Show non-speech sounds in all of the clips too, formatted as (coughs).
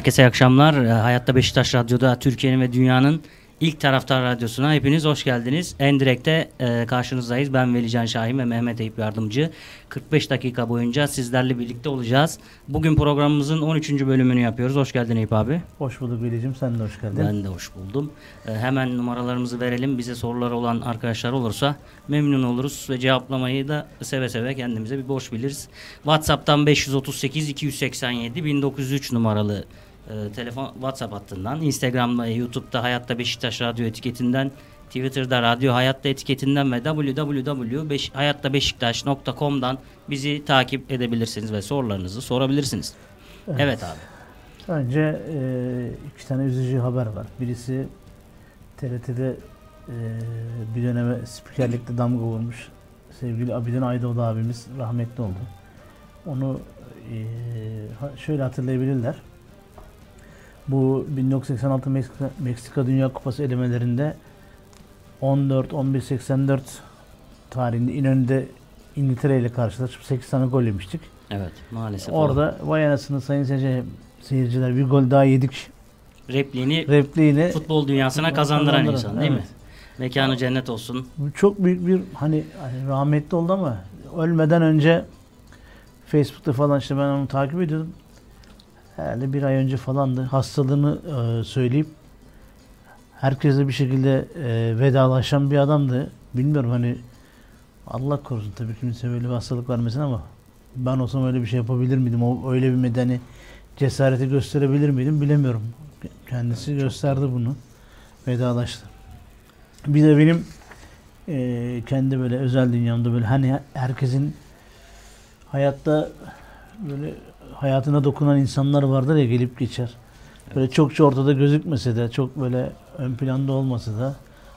Herkese iyi akşamlar. Ee, Hayatta Beşiktaş Radyo'da Türkiye'nin ve dünyanın ilk taraftar radyosuna hepiniz hoş geldiniz. Endirek'te e, karşınızdayız. Ben Velican Şahin ve Mehmet Eyüp Yardımcı. 45 dakika boyunca sizlerle birlikte olacağız. Bugün programımızın 13. bölümünü yapıyoruz. Hoş geldin Eyüp abi. Hoş bulduk Veli'cim sen de hoş geldin. Ben de hoş buldum. E, hemen numaralarımızı verelim. Bize soruları olan arkadaşlar olursa memnun oluruz ve cevaplamayı da seve seve kendimize bir boş biliriz. WhatsApp'tan 538 287 1903 numaralı e, telefon WhatsApp hattından, Instagram'da, YouTube'da Hayatta Beşiktaş Radyo etiketinden, Twitter'da Radyo Hayatta etiketinden ve www.hayattabeşiktaş.com'dan bizi takip edebilirsiniz ve sorularınızı sorabilirsiniz. Evet, evet abi. Önce e, iki tane üzücü haber var. Birisi TRT'de e, bir döneme spikerlikte damga vurmuş. Sevgili Abidin Aydoğdu abimiz rahmetli oldu. Onu e, şöyle hatırlayabilirler. Bu 1986 Meksika, Meksika Dünya Kupası elemelerinde 14-11-84 tarihinde İnönü'de İngiltere ile karşılaşıp 8 tane gol yemiştik. Evet maalesef. Orada o. vay anasını sayın seyirciler, seyirciler bir gol daha yedik. Repliğini, Repliğini futbol dünyasına kazandıran, kazandıran insan değil evet. mi? Mekanı cennet olsun. Çok büyük bir hani, hani rahmetli oldu ama ölmeden önce Facebook'ta falan işte ben onu takip ediyordum herhalde bir ay önce falandı. Hastalığını e, söyleyip herkese bir şekilde e, vedalaşan bir adamdı. Bilmiyorum hani Allah korusun tabii kimse böyle bir hastalık vermesin ama ben olsam öyle bir şey yapabilir miydim? O öyle bir medeni cesareti gösterebilir miydim bilemiyorum. Kendisi gösterdi bunu. Vedalaştı. Bir de benim e, kendi böyle özel dünyamda böyle hani herkesin hayatta böyle hayatına dokunan insanlar vardır ya gelip geçer. Böyle çokça ortada gözükmese de, çok böyle ön planda olmasa da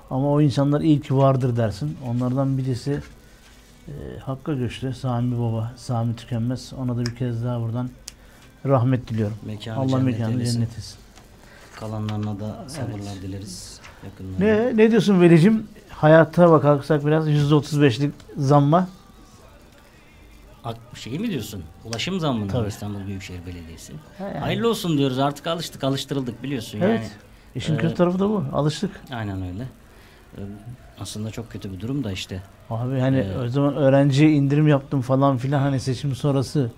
ama o insanlar iyi ki vardır dersin. Onlardan birisi e, Hakk'a göçtü. Sami Baba, Sami Tükenmez. Ona da bir kez daha buradan rahmet diliyorum. Mekanı Allah mekanı cennet etsin. Kalanlarına da sabırlar evet. dileriz. Ne, ne diyorsun Velicim? Hayata bakarsak biraz %35'lik zamma şey mi diyorsun? Ulaşım zammı Tabii. İstanbul Büyükşehir Belediyesi. yani. Hayırlı olsun diyoruz. Artık alıştık, alıştırıldık biliyorsun evet. yani. İşin ee, kötü tarafı da bu. Alıştık. Aynen öyle. Ee, aslında çok kötü bir durum da işte. Abi hani ee, o zaman öğrenciye indirim yaptım falan filan hani seçim sonrası.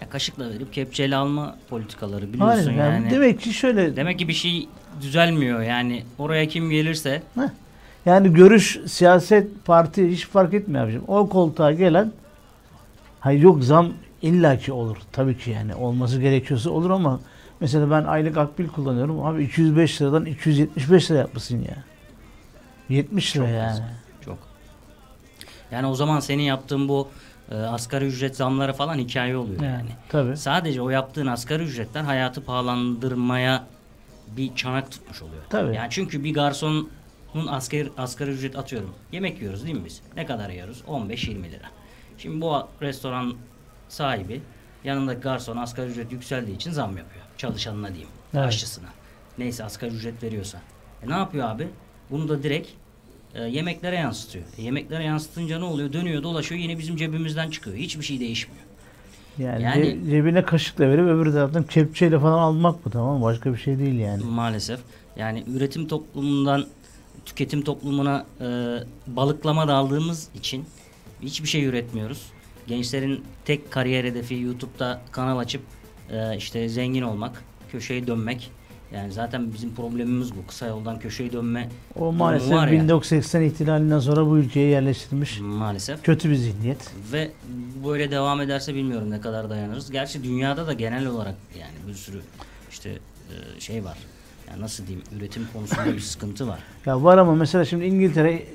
Ya kaşıkla verip kepçeyle alma politikaları biliyorsun Hayır, yani. yani. Demek ki şöyle. Demek ki bir şey düzelmiyor yani. Oraya kim gelirse. Heh. Yani görüş, siyaset, parti hiç fark etmiyor abicim. O koltuğa gelen Hayır yok zam illaki olur. Tabii ki yani olması gerekiyorsa olur ama mesela ben aylık akbil kullanıyorum. Abi 205 liradan 275 lira yapmışsın ya. 70 lira çok yani. Az. Çok. Yani o zaman senin yaptığın bu e, asgari ücret zamları falan hikaye oluyor yani. yani. Tabii. Sadece o yaptığın asgari ücretler hayatı pahalandırmaya bir çanak tutmuş oluyor. Tabii. Yani çünkü bir garsonun asgari, asgari ücret atıyorum. Yemek yiyoruz değil mi biz? Ne kadar yiyoruz? 15-20 lira. Şimdi bu restoran sahibi yanındaki garson asgari ücret yükseldiği için zam yapıyor. Çalışanına diyeyim. Evet. Aşçısına. Neyse asgari ücret veriyorsa. E ne yapıyor abi? Bunu da direkt e, yemeklere yansıtıyor. E, yemeklere yansıtınca ne oluyor? Dönüyor dolaşıyor yine bizim cebimizden çıkıyor. Hiçbir şey değişmiyor. Yani, yani cebine kaşıkla verip öbür taraftan kepçeyle falan almak bu tamam Başka bir şey değil yani. Maalesef. Yani üretim toplumundan tüketim toplumuna e, balıklama daldığımız için hiçbir şey üretmiyoruz. Gençlerin tek kariyer hedefi YouTube'da kanal açıp e, işte zengin olmak, köşeyi dönmek. Yani zaten bizim problemimiz bu. Kısa yoldan köşeyi dönme. O maalesef var 1980 ihtilalinden sonra bu ülkeye yerleştirilmiş. Maalesef. Kötü bir zihniyet. Ve böyle devam ederse bilmiyorum ne kadar dayanırız. Gerçi dünyada da genel olarak yani bir sürü işte e, şey var. Yani nasıl diyeyim üretim konusunda bir sıkıntı var. Ya var ama mesela şimdi İngiltere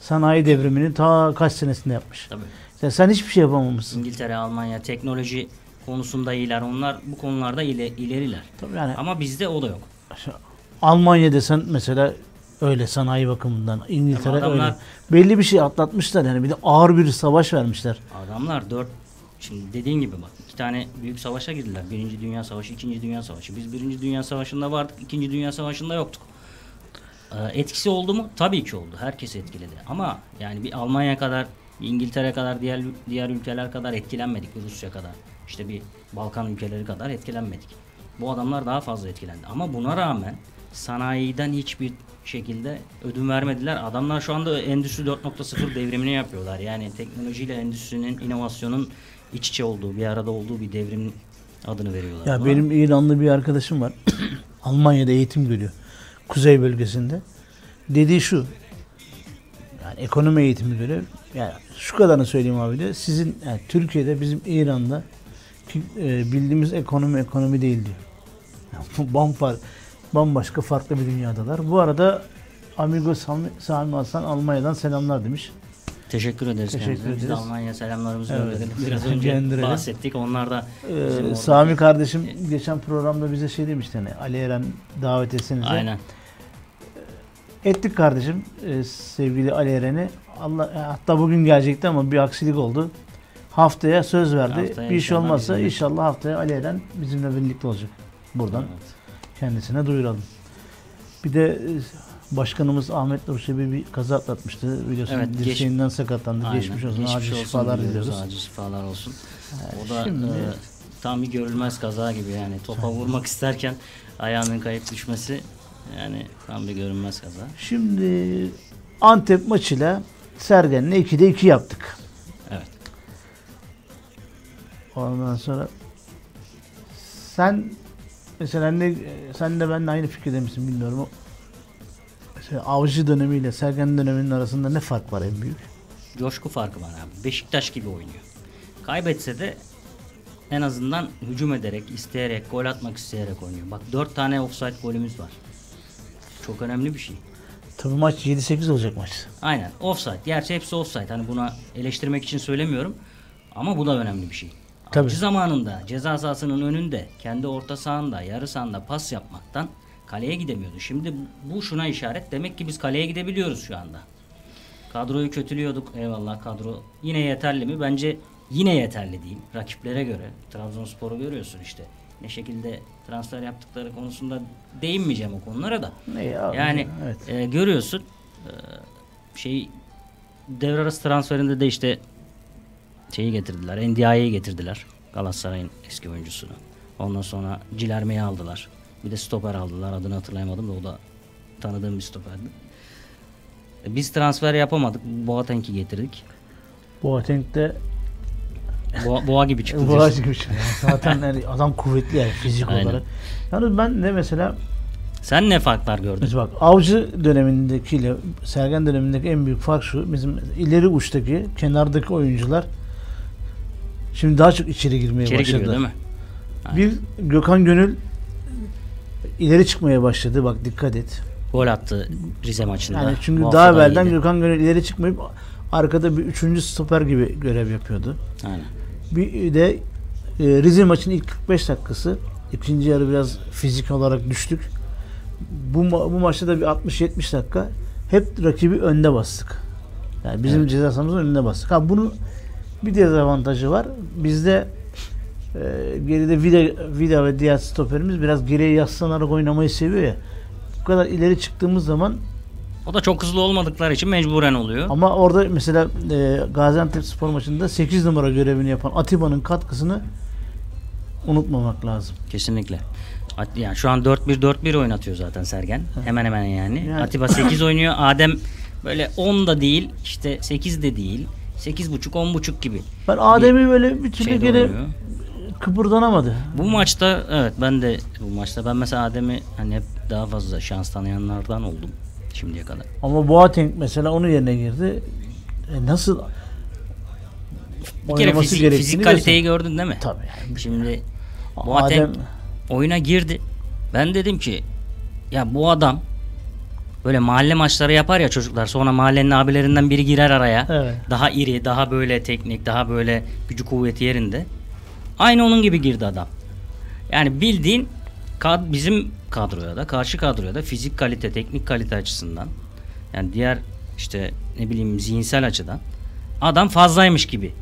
sanayi devrimini ta kaç senesinde yapmış. Tabii. Sen, sen hiçbir şey yapamamışsın. İngiltere, Almanya teknoloji konusunda iyiler. Onlar bu konularda ile, ileriler. Tabii yani, Ama bizde o da yok. Almanya desen mesela öyle sanayi bakımından. İngiltere adamlar, öyle. Belli bir şey atlatmışlar yani. Bir de ağır bir savaş vermişler. Adamlar dört Şimdi dediğin gibi bak iki tane büyük savaşa girdiler. Birinci Dünya Savaşı, ikinci Dünya Savaşı. Biz Birinci Dünya Savaşı'nda vardık, ikinci Dünya Savaşı'nda yoktuk. Ee, etkisi oldu mu? Tabii ki oldu. Herkes etkiledi. Ama yani bir Almanya kadar İngiltere kadar diğer diğer ülkeler kadar etkilenmedik. Rusya kadar. işte bir Balkan ülkeleri kadar etkilenmedik. Bu adamlar daha fazla etkilendi. Ama buna rağmen sanayiden hiçbir şekilde ödün vermediler. Adamlar şu anda Endüstri 4.0 devrimini yapıyorlar. Yani teknolojiyle endüstrinin, inovasyonun iç içe olduğu, bir arada olduğu bir devrim adını veriyorlar. Ya buna. benim İranlı bir arkadaşım var. (clears throat) Almanya'da eğitim görüyor. Kuzey bölgesinde. Dediği şu. Yani ekonomi eğitimi görüyor. Yani şu kadarını söyleyeyim abi de. Sizin yani Türkiye'de bizim İran'da e, bildiğimiz ekonomi ekonomi değil diyor. Yani bambaşka farklı bir dünyadalar. Bu arada Amigo Sami, Sami Hasan Almanya'dan selamlar demiş. Teşekkür ederiz Teşekkür kendisine. Biz de ederiz. Almanya selamlarımızı Evet. gönderelim. Biraz önce Gönderelim. bahsettik. Onlar da Ee, Sami kardeşim geçen programda bize şey demişti hani Ali Eren davet etsenize. Aynen. Ettik kardeşim e, sevgili Ali Eren'i. Allah e, hatta bugün gelecekti ama bir aksilik oldu. Haftaya söz verdi. Haftaya bir inşallah olmazsa bizimle. inşallah haftaya Ali Eren bizimle birlikte olacak. Buradan Evet. kendisine duyuralım. Bir de e, başkanımız Ahmet Nur Çebi bir kaza atlatmıştı. Biliyorsun Evet, geç- dirseğinden sakatlandı. Aynen. Geçmiş olsun. Geçmiş acil olsun şifalar diliyoruz. Acil şifalar olsun. O da şimdi- e, tam bir görülmez kaza gibi yani topa vurmak isterken ayağının kayıp düşmesi yani tam bir görünmez kaza. Şimdi Antep maçıyla Sergen'le 2'de 2 yaptık. Evet. Ondan sonra sen mesela ne sen de benimle aynı fikirde misin bilmiyorum. Mesela Avcı dönemiyle Sergen döneminin arasında ne fark var en büyük? Coşku farkı var abi. Beşiktaş gibi oynuyor. Kaybetse de en azından hücum ederek, isteyerek, gol atmak isteyerek oynuyor. Bak 4 tane offside golümüz var. Çok önemli bir şey. Tabii maç 7-8 olacak maç. Aynen. Offside. Gerçi hepsi offside. Hani buna eleştirmek için söylemiyorum. Ama bu da önemli bir şey. Tabii. Avcı zamanında ceza sahasının önünde, kendi orta sahanda, yarı sahanda pas yapmaktan kaleye gidemiyordu. Şimdi bu şuna işaret. Demek ki biz kaleye gidebiliyoruz şu anda. Kadroyu kötülüyorduk. Eyvallah kadro yine yeterli mi? Bence yine yeterli değil. Rakiplere göre. Trabzonspor'u görüyorsun işte. Ne şekilde transfer yaptıkları konusunda değinmeyeceğim o konulara da. Ne ya? Yani evet. e, görüyorsun e, şey devre arası transferinde de işte şeyi getirdiler. NDI'yi getirdiler. Galatasaray'ın eski oyuncusunu. Ondan sonra Cilerme'yi aldılar. Bir de stoper aldılar. Adını hatırlayamadım da o da tanıdığım bir stoperdi. E, Biz transfer yapamadık. Boateng'i getirdik. Boateng de Boğa, boğa gibi çıktı. Diyorsun. gibi. Yani zaten yani adam kuvvetli yani fizik Aynen. olarak. Yalnız ben de mesela Sen ne farklar gördün? Mesela bak Avcı dönemindekiyle Sergen dönemindeki en büyük fark şu. Bizim ileri uçtaki, kenardaki oyuncular şimdi daha çok içeri girmeye İçeri başladı. giriyor değil mi? Bir Gökhan Gönül ileri çıkmaya başladı. Bak dikkat et. Gol attı Rize maçında. Yani çünkü Bu daha evvelden iyiydi. Gökhan Gönül ileri çıkmayıp arkada bir üçüncü stoper gibi görev yapıyordu. Aynen. Bir de e, Rize maçının ilk 45 dakikası ikinci yarı biraz fizik olarak düştük. Bu, ma- bu maçta da bir 60-70 dakika hep rakibi önde bastık. Yani bizim Evet. ceza sahamızın önünde bastık. Ha bunun bir dezavantajı var. Bizde e, geride Vida, Vida ve diğer stoperimiz biraz geriye yaslanarak oynamayı seviyor ya. Bu kadar ileri çıktığımız zaman O da çok hızlı olmadıkları için mecburen oluyor. ama orada mesela e, Gaziantep spor maçında 8 numara görevini yapan Atiba'nın katkısını unutmamak lazım. Kesinlikle. At- Yani şu an 4-1-4-1 oynatıyor zaten Sergen. Hemen hemen yani. Yani- Atiba 8 (coughs) oynuyor. Adem böyle 10 da değil, işte 8 de değil. 8.5 10.5 gibi. Ben Adem'i böyle bir türlü gene. Kıpırdanamadı. Bu maçta evet ben de bu maçta ben mesela Adem'i hani hep daha fazla şans tanıyanlardan oldum şimdiye kadar. Ama Boateng mesela onun yerine girdi. E nasıl Bir kere fizik, fizik kaliteyi göster- gördün değil mi? Tabii yani. Şimdi Boateng Adem oyuna girdi. Ben dedim ki ya bu adam böyle mahalle maçları yapar ya çocuklar. Sonra mahallenin abilerinden biri girer araya. Evet. Daha iri, daha böyle teknik, daha böyle gücü kuvveti yerinde. Aynı onun gibi girdi adam. Yani bildiğin kad- bizim kadroya da, karşı kadroya da fizik kalite, teknik kalite açısından yani diğer işte ne bileyim zihinsel açıdan adam fazlaymış gibi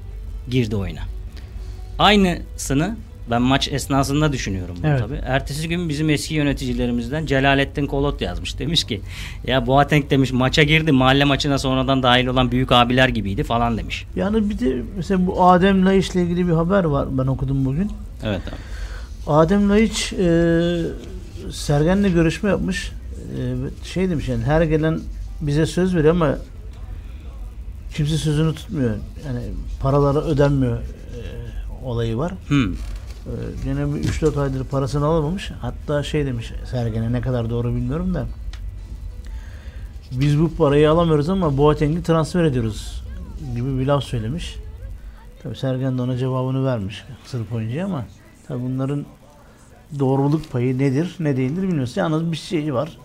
girdi oyuna. Aynısını Ben maç esnasında düşünüyorum bunu Evet. tabii. Ertesi gün bizim eski yöneticilerimizden Celalettin Kolot yazmış. Demiş ki ya Boateng demiş maça girdi mahalle maçına sonradan dahil olan büyük abiler gibiydi falan demiş. Yani bir de mesela bu Adem Laiç ile ilgili bir haber var ben okudum bugün. Evet abi. Adem Laiç e, Sergen'le görüşme yapmış. E, şey demiş yani her gelen bize söz veriyor ama kimse sözünü tutmuyor. Yani paraları ödenmiyor e, olayı var. Hmm. Ee, Gene bir 3-4 aydır parasını alamamış. Hatta şey demiş Sergen'e ne kadar doğru bilmiyorum da. Biz bu parayı alamıyoruz ama Boateng'i transfer ediyoruz gibi bir laf söylemiş. Tabi Sergen de ona cevabını vermiş Sırp oyuncuya ama tabi bunların doğruluk payı nedir ne değildir bilmiyoruz. Yalnız bir şey var.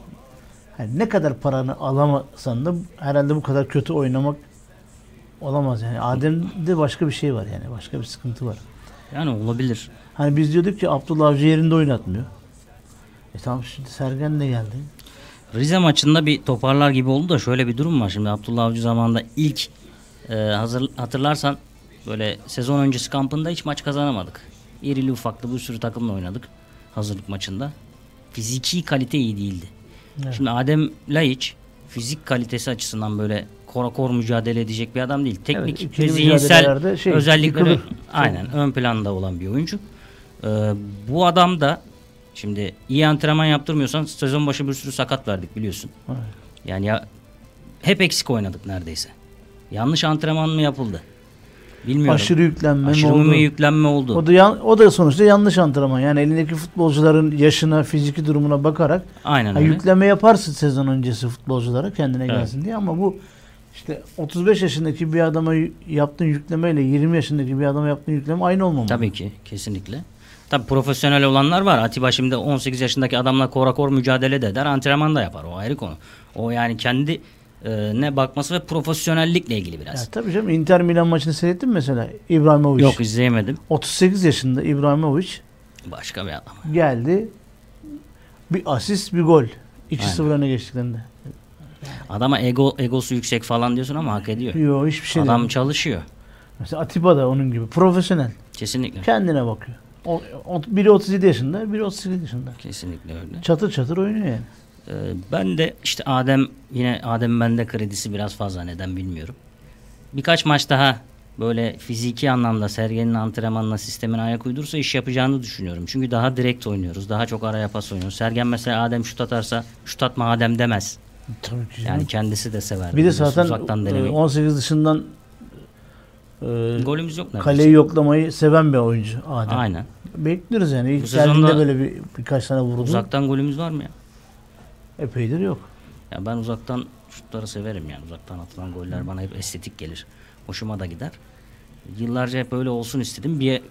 Yani ne kadar paranı alamasan da herhalde bu kadar kötü oynamak olamaz yani. Adem'de başka bir şey var yani. Başka bir sıkıntı var. Yani olabilir. Hani biz diyorduk ki Abdullah Avcı yerinde oynatmıyor. E tamam şimdi Sergen de geldi. Rize maçında bir toparlar gibi oldu da şöyle bir durum var. Şimdi Abdullah Avcı zamanında ilk e, hazır hatırlarsan böyle sezon öncesi kampında hiç maç kazanamadık. İrili ufaklı bir sürü takımla oynadık hazırlık maçında. Fiziki kalite iyi değildi. Evet. Şimdi Adem Laiç fizik kalitesi açısından böyle kora kor mücadele edecek bir adam değil. Teknik ve zihinsel şey, özellikleri yıkılır. aynen ön planda olan bir oyuncu. Ee, bu adam da şimdi iyi antrenman yaptırmıyorsan sezon başı bir sürü sakat verdik biliyorsun. Evet. Yani ya hep eksik oynadık neredeyse. Yanlış antrenman mı yapıldı? Bilmiyorum. Aşırı yüklenme mi Aşırı oldu? mı yüklenme oldu? O da, yan- o da sonuçta yanlış antrenman. Yani elindeki futbolcuların yaşına, fiziki durumuna bakarak Aynen ha, öyle. yükleme yaparsın sezon öncesi futbolculara kendine Evet. gelsin diye ama bu işte 35 yaşındaki bir adama yaptığın yüklemeyle 20 yaşındaki bir adama yaptığın yükleme aynı olmamalı. Tabii ki kesinlikle. Tabii profesyonel olanlar var. Atiba şimdi 18 yaşındaki adamla kora kor mücadele de eder. Antrenman da yapar. O ayrı konu. O yani kendi e, ne bakması ve profesyonellikle ilgili Ya, biraz. tabii canım Inter Milan maçını seyrettin mi mesela? İbrahimovic. Yok izleyemedim. 38 yaşında İbrahimovic Başka bir adam. geldi. Bir asist, bir gol. 2-0 öne geçtiklerinde. Adama ego egosu yüksek falan diyorsun ama hak ediyor. Yok hiçbir şey Adam değil. çalışıyor. Mesela Atiba da onun gibi. Profesyonel. Kesinlikle. Kendine bakıyor. O, o, biri 37 yaşında, biri 38 yaşında. Kesinlikle öyle. Çatır çatır oynuyor yani. Ee, ben de işte Adem yine Adem bende kredisi biraz fazla neden bilmiyorum. Birkaç maç daha böyle fiziki anlamda Sergen'in antrenmanına sistemine ayak uydursa iş yapacağını düşünüyorum. Çünkü daha direkt oynuyoruz. Daha çok araya pas oynuyoruz. Sergen mesela Adem şut atarsa şut atma Adem demez. Tabii ki. Yani kendisi de sever. bir de zaten uzaktan e, denemeyi. 18 dışından e, Golümüz yok neredeyse. kaleyi yoklamayı seven bir oyuncu Adem. Aynen. Bekliyoruz yani. İlk Bu geldiğinde böyle bir, birkaç tane vurdu. Uzaktan golümüz var mı ya? Epeydir yok. Ya ben uzaktan şutları severim yani. Uzaktan atılan goller bana hep estetik gelir. Hoşuma da gider. Yıllarca hep öyle olsun istedim. Bir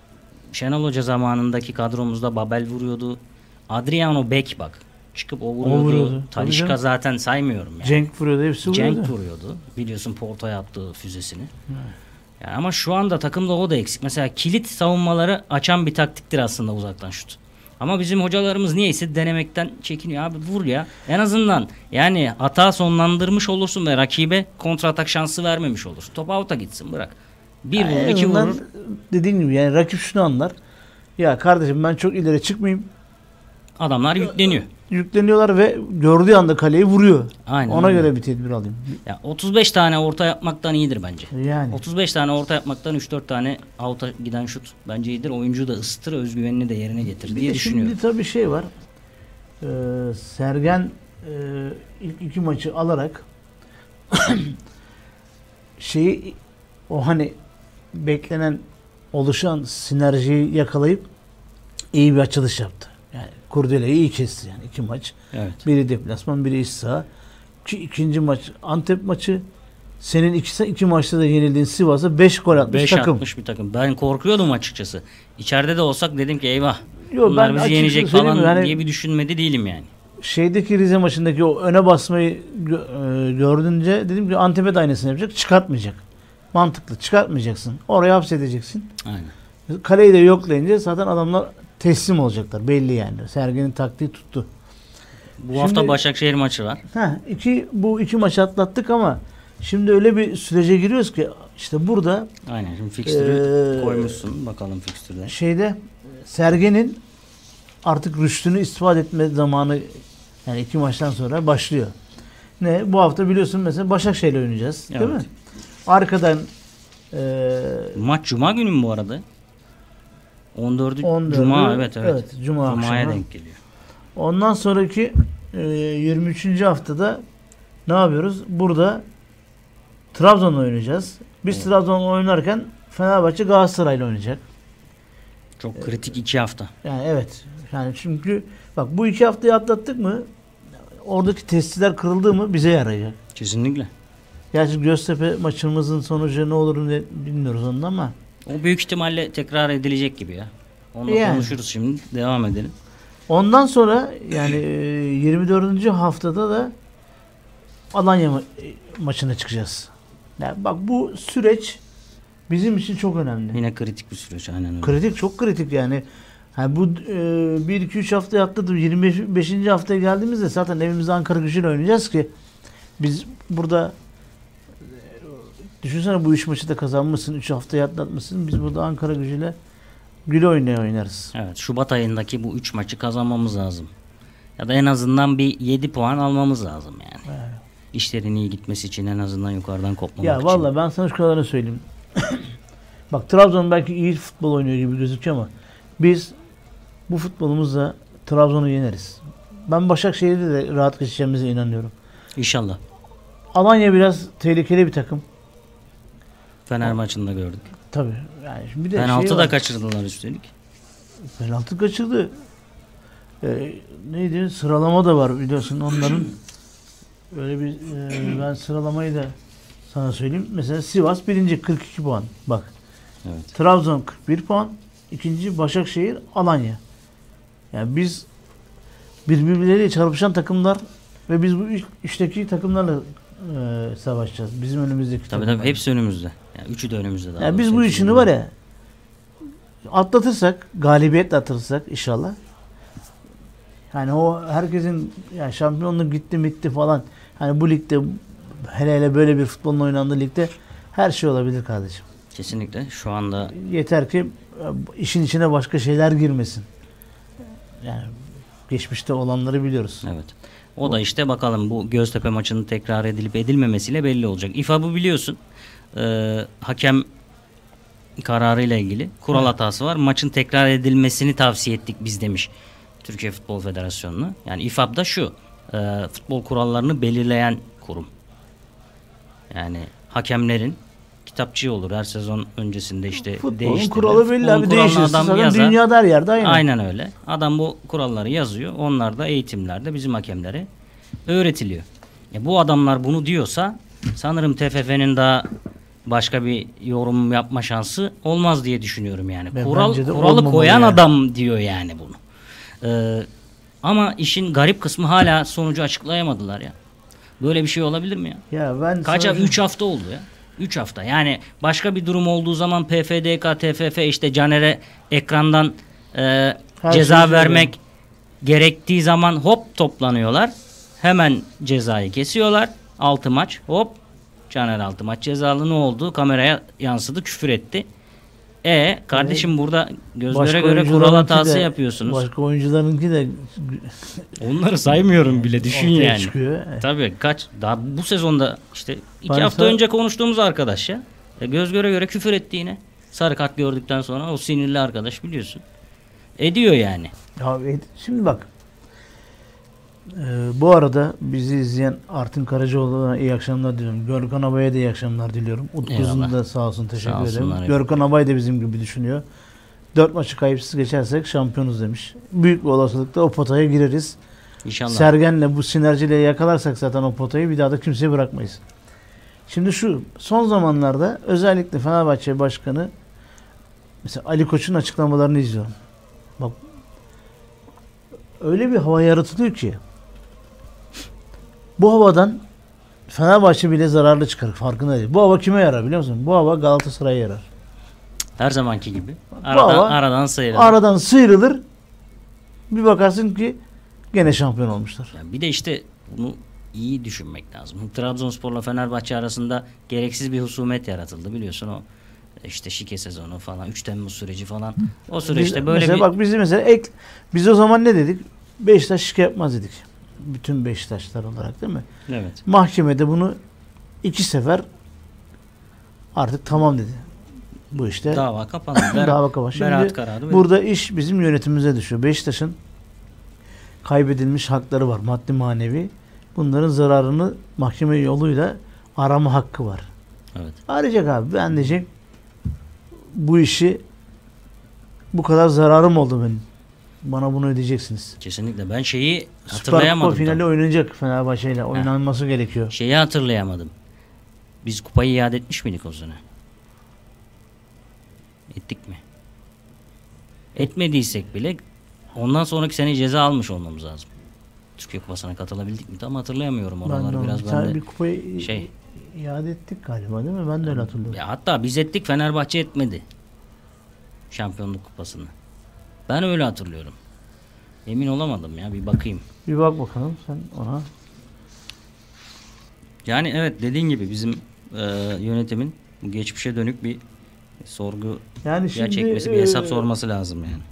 Şenol Hoca zamanındaki kadromuzda Babel vuruyordu. Adriano Beck bak. Çıkıp o vuruyordu. vuruyordu. Tabii Talişka zaten saymıyorum yani. Cenk vuruyordu, hepsi vuruyordu. Cenk vuruyordu. Biliyorsun Porto'ya attığı füzesini. Yani ama şu anda takımda o da eksik. Mesela kilit savunmaları açan bir taktiktir aslında uzaktan şut. Ama bizim hocalarımız niyeyse denemekten çekiniyor. Abi vur ya. En azından yani hata sonlandırmış olursun ve rakibe kontratak şansı vermemiş olursun. Top out'a gitsin bırak. Bir Yani vurur, iki vurur. Dediğin gibi yani rakip şunu anlar. Ya kardeşim ben çok ileri çıkmayayım. Adamlar yükleniyor. Yükleniyorlar ve gördüğü anda kaleyi vuruyor. Aynen Ona öyle. göre bir tedbir alayım. Ya 35 tane orta yapmaktan iyidir bence. Yani. 35 tane orta yapmaktan 3-4 tane out'a giden şut bence iyidir. Oyuncu da ısıtır, özgüvenini de yerine getirir Bir diye düşünüyorum. Şimdi tabii şey var. Ee, Sergen e, ilk iki maçı alarak (coughs) şeyi o hani beklenen oluşan sinerjiyi yakalayıp iyi bir açılış yaptı. Kurdele'yi iyi kesti yani iki maç. Evet. Biri deplasman, biri iç saha. Ki ikinci maç Antep maçı. Senin iki, iki maçta da yenildiğin Sivas'a 5 gol atmış 5 takım. atmış bir takım. Ben korkuyordum açıkçası. İçeride de olsak dedim ki eyvah. Yo, bunlar bizi yenecek falan? Yani- diye bir düşünmedi değilim yani. şeydeki Rize maçındaki o öne basmayı e, gördünce dedim ki Antep'e de aynısını yapacak. Çıkartmayacak. Mantıklı. Çıkartmayacaksın. Oraya hapsedeceksin. Aynen. Kaleyi de yoklayınca zaten adamlar teslim olacaklar. Belli yani. Sergen'in taktiği tuttu. Bu hafta Şimdi- Başakşehir maçı var. Ha, iki, bu iki maçı atlattık ama şimdi öyle bir sürece giriyoruz ki işte burada Aynen. Şimdi fikstürü Ee, koymuşsun. Bakalım fikstürde. şeyde Sergen'in artık rüştünü istifade etme zamanı yani iki maçtan sonra başlıyor. Ne? Bu hafta biliyorsun mesela Başakşehir'le oynayacağız. Değil Evet. mi? Arkadan eee Maç Cuma günü mü bu arada? 14'ü 14'ü Cuma evet evet. evet, Cuma Cuma'ya akşamı. denk geliyor. Ondan sonraki e, 23. haftada ne yapıyoruz? Burada Trabzon'la oynayacağız. Biz Trabzon'la oynarken Fenerbahçe Galatasaray'la oynayacak. Çok kritik iki hafta. Yani evet. Yani çünkü bak bu iki haftayı atlattık mı oradaki testiler kırıldı mı bize yarayacak. Kesinlikle. Gerçi Göztepe maçımızın sonucu ne olur bilmiyoruz onun ama O büyük ihtimalle tekrar edilecek gibi ya. Onu Yani. konuşuruz şimdi. Devam edelim. Ondan sonra yani e, 24. haftada da Alanya ma- e, maçına çıkacağız. Yani bak bu süreç bizim için çok önemli. Yine kritik bir süreç aynen öyle. Kritik çok kritik yani. Yani bu 1 2 3 hafta atladı 25. haftaya geldiğimizde zaten evimizde Ankara Gücü'yle oynayacağız ki biz burada e, düşünsene bu 3 maçı da kazanmışsın 3 haftayı atlatmışsın biz burada Ankara Gücü'yle güle oynaya oynarız. Evet Şubat ayındaki bu 3 maçı kazanmamız lazım. Ya da en azından bir 7 puan almamız lazım yani. İşlerin iyi gitmesi için en azından yukarıdan kopmamak Ya için. vallahi ben sana şu kadarını söyleyeyim. (coughs) Bak Trabzon belki iyi futbol oynuyor gibi gözüküyor ama biz bu futbolumuzla Trabzon'u yeneriz. Ben Başakşehir'de de rahat geçeceğimize inanıyorum. İnşallah. Alanya biraz tehlikeli bir takım. Fener maçında gördük. Tabii. Yani bir de Penaltı şey da var. kaçırdılar üstelik. Penaltı kaçırdı. Ee, neydi? Sıralama da var biliyorsun onların. Öyle bir e, ben sıralamayı da sana söyleyeyim. Mesela Sivas birinci 42 puan. Bak. Evet. Trabzon 41 puan. ikinci Başakşehir Alanya. Yani biz birbirleriyle çarpışan takımlar ve biz bu üç, üçteki takımlarla e, savaşacağız. Bizim önümüzdeki Tabii tabii hepsi önümüzde. Yani üçü de önümüzde. daha Yani biz bu işini var ya atlatırsak, galibiyetle atlatırsak inşallah. Yani o herkesin ya şampiyonluk gitti bitti falan. Hani bu ligde hele hele böyle bir futbolun oynandığı ligde her şey olabilir kardeşim. Kesinlikle. Şu anda Yeter ki e, işin içine başka şeyler girmesin. Yani geçmişte olanları biliyoruz. Evet. O da işte bakalım bu Göztepe maçının tekrar edilip edilmemesiyle belli olacak. İFAB'ı biliyorsun. Ee, hakem kararıyla ilgili kural hatası var. Maçın tekrar edilmesini tavsiye ettik biz demiş Türkiye Futbol Federasyonu'na. Yani İFAB da şu. e, futbol kurallarını belirleyen kurum. Yani hakemlerin kitapçı olur her sezon öncesinde işte Futbolun değiştirilir. kuralı belli abi değişirse adam yazar. dünyada her yerde aynı. Aynen öyle. Adam bu kuralları yazıyor. Onlar da eğitimlerde bizim hakemlere öğretiliyor. E bu adamlar bunu diyorsa sanırım TFF'nin daha başka bir yorum yapma şansı olmaz diye düşünüyorum yani. Ve Kural kuralı koyan yani. adam diyor yani bunu. Ee, ama işin garip kısmı hala sonucu açıklayamadılar ya. Böyle bir şey olabilir mi ya? Ya ben Kaç sana- 3 hafta oldu ya. 3 hafta. Yani başka bir durum olduğu zaman PFDK, TFF işte Caner'e ekrandan e, Her ceza şeyi vermek gerektiği zaman hop toplanıyorlar. Hemen cezayı kesiyorlar. 6 maç hop Caner 6 maç cezalı ne oldu? Kameraya yansıdı küfür etti. E kardeşim burada gözlere Başka göre kural hatası de- yapıyorsunuz. Başka oyuncularınki de Onları saymıyorum bile düşün yani. çıkıyor. Tabii kaç daha bu sezonda işte iki Ben hafta önce konuştuğumuz arkadaş ya. E, göz göre göre küfür etti yine. Sarı kart gördükten sonra o sinirli arkadaş biliyorsun. Ediyor yani. Ya, şimdi bak. Ee, bu arada bizi izleyen Artin Karacaoğlu'na iyi akşamlar diliyorum. Görkan Abay'a da iyi akşamlar diliyorum. Eyvallah. da sağ olsun teşekkür Sağ ederim. olsunlar. Görkan Abay da bizim gibi düşünüyor. Dört maçı kayıpsız geçersek şampiyonuz demiş. Büyük bir olasılıkla o potaya gireriz. İnşallah. Sergen'le bu sinerjiyle yakalarsak zaten o potayı bir daha da kimseye bırakmayız. Şimdi şu son zamanlarda özellikle Fenerbahçe Başkanı mesela Ali Koç'un açıklamalarını izliyorum. Bak öyle bir hava yaratılıyor ki bu havadan Fenerbahçe bile zararlı çıkar farkında değil. Bu hava kime yarar biliyor musun? Bu hava Galatasaray'a yarar. Her zamanki gibi. Aradan, hava- aradan sıyrılır. Aradan sıyrılır. Bir bakarsın ki gene şampiyon olmuşlar. Ya bir de işte bunu iyi düşünmek lazım. Trabzonspor'la Fenerbahçe arasında gereksiz bir husumet yaratıldı biliyorsun o işte şike sezonu falan 3 Temmuz süreci falan. O Biz- süreçte böyle mesela bir bak biz mesela ek biz o zaman ne dedik? Beşiktaş şike yapmaz dedik. Bütün Beşiktaşlar olarak değil mi? evet. Mahkemede bunu iki sefer artık tamam dedi. Bu işte Dava kapandı. (clears throat) Dava kapandı. Şimdi Beraat kararı burada iş bizim yönetimimize düşüyor. Beşiktaş'ın kaybedilmiş hakları var. Maddi manevi. Bunların zararını mahkeme yoluyla arama hakkı var. Evet. Arayacak abi. Ben diyecek bu işi bu kadar zararım oldu benim. Bana bunu ödeyeceksiniz. Kesinlikle. Ben şeyi Süper Kupa hatırlayamadım. finali tam. oynanacak Fenerbahçe ile. Oynanması gerekiyor. Şeyi hatırlayamadım. Biz kupayı iade etmiş miydik o sene? Ettik mi? Etmediysek bile ondan sonraki sene ceza almış olmamız lazım. Türkiye Kupası'na katılabildik mi? Tam hatırlayamıyorum Ben oraları onu- biraz ben de. bir kupayı şey- iade ettik galiba değil mi? Ben de öyle hatırlıyorum. Ya hatta biz ettik Fenerbahçe etmedi. Şampiyonluk kupasını. Ben öyle hatırlıyorum. Emin olamadım ya bir bakayım. Bir bak bakalım sen ona. Yani evet dediğin gibi bizim e, yönetimin geçmişe dönük bir sorgu Yani şimdi gerçekmesi bir hesap e, sorması lazım yani.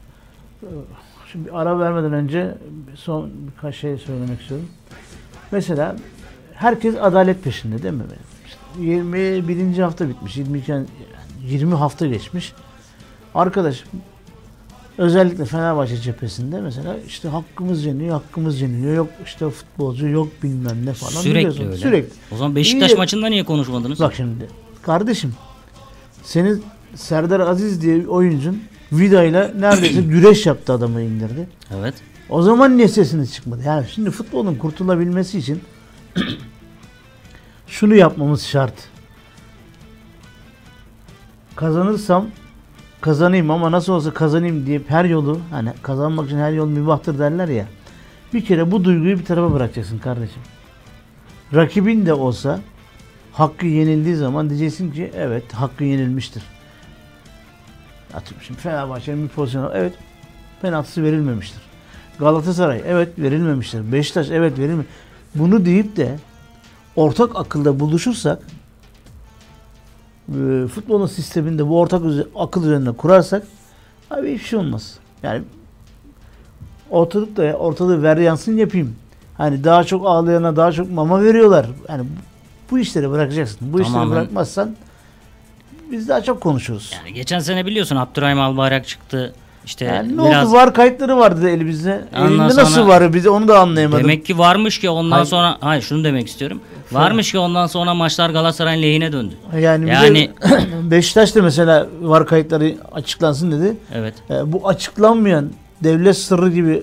Şimdi ara vermeden önce son birkaç şey söylemek istiyorum. Mesela herkes adalet peşinde değil mi? İşte 21. hafta bitmiş. 22 yani 20 hafta geçmiş. Arkadaş özellikle Fenerbahçe cephesinde mesela işte hakkımız yeniyor, hakkımız yeniliyor. Yok işte futbolcu, yok bilmem ne falan. Sürekli biliyorsun. öyle. Sürekli. O zaman Beşiktaş İyi. maçında niye konuşmadınız? Bak şimdi kardeşim senin Serdar Aziz diye bir oyuncun Vida ile neredeyse (clears throat) güreş yaptı adamı indirdi. Evet. O zaman niye sesiniz çıkmadı? Yani şimdi futbolun kurtulabilmesi için (clears throat) şunu yapmamız şart. Kazanırsam kazanayım ama nasıl olsa kazanayım diye her yolu hani kazanmak için her yol mübahtır derler ya. Bir kere bu duyguyu bir tarafa bırakacaksın kardeşim. Rakibin de olsa hakkı yenildiği zaman diyeceksin ki evet hakkı yenilmiştir. Atıyorum şimdi Fenerbahçe'nin bir pozisyonu evet penaltısı verilmemiştir. Galatasaray evet verilmemiştir. Beşiktaş evet verilme. Bunu deyip de ortak akılda buluşursak e, futbolun sisteminde bu ortak üze- akıl üzerine kurarsak abi hiçbir şey olmaz. Yani ortalıkta ortalığı ver yansın yapayım. Hani daha çok ağlayana daha çok mama veriyorlar. Yani bu, işleri bırakacaksın. Bu işleri Tamamen. bırakmazsan biz daha çok konuşuruz. Yani geçen sene biliyorsun Abdurrahim Albayrak çıktı. İşte Yani ne biraz oldu? Var kayıtları vardı elimizde. Ondan Elinde sonra- nasıl var? Bize onu da anlayamadım. demek ki varmış ki ondan Hayır. sonra hayır şunu demek istiyorum. Varmış ki ondan sonra maçlar Galatasaray'ın lehine döndü. yani, Yani- yani (clears throat) Beşiktaş da mesela var kayıtları açıklansın dedi. Evet. E, bu açıklanmayan devlet sırrı gibi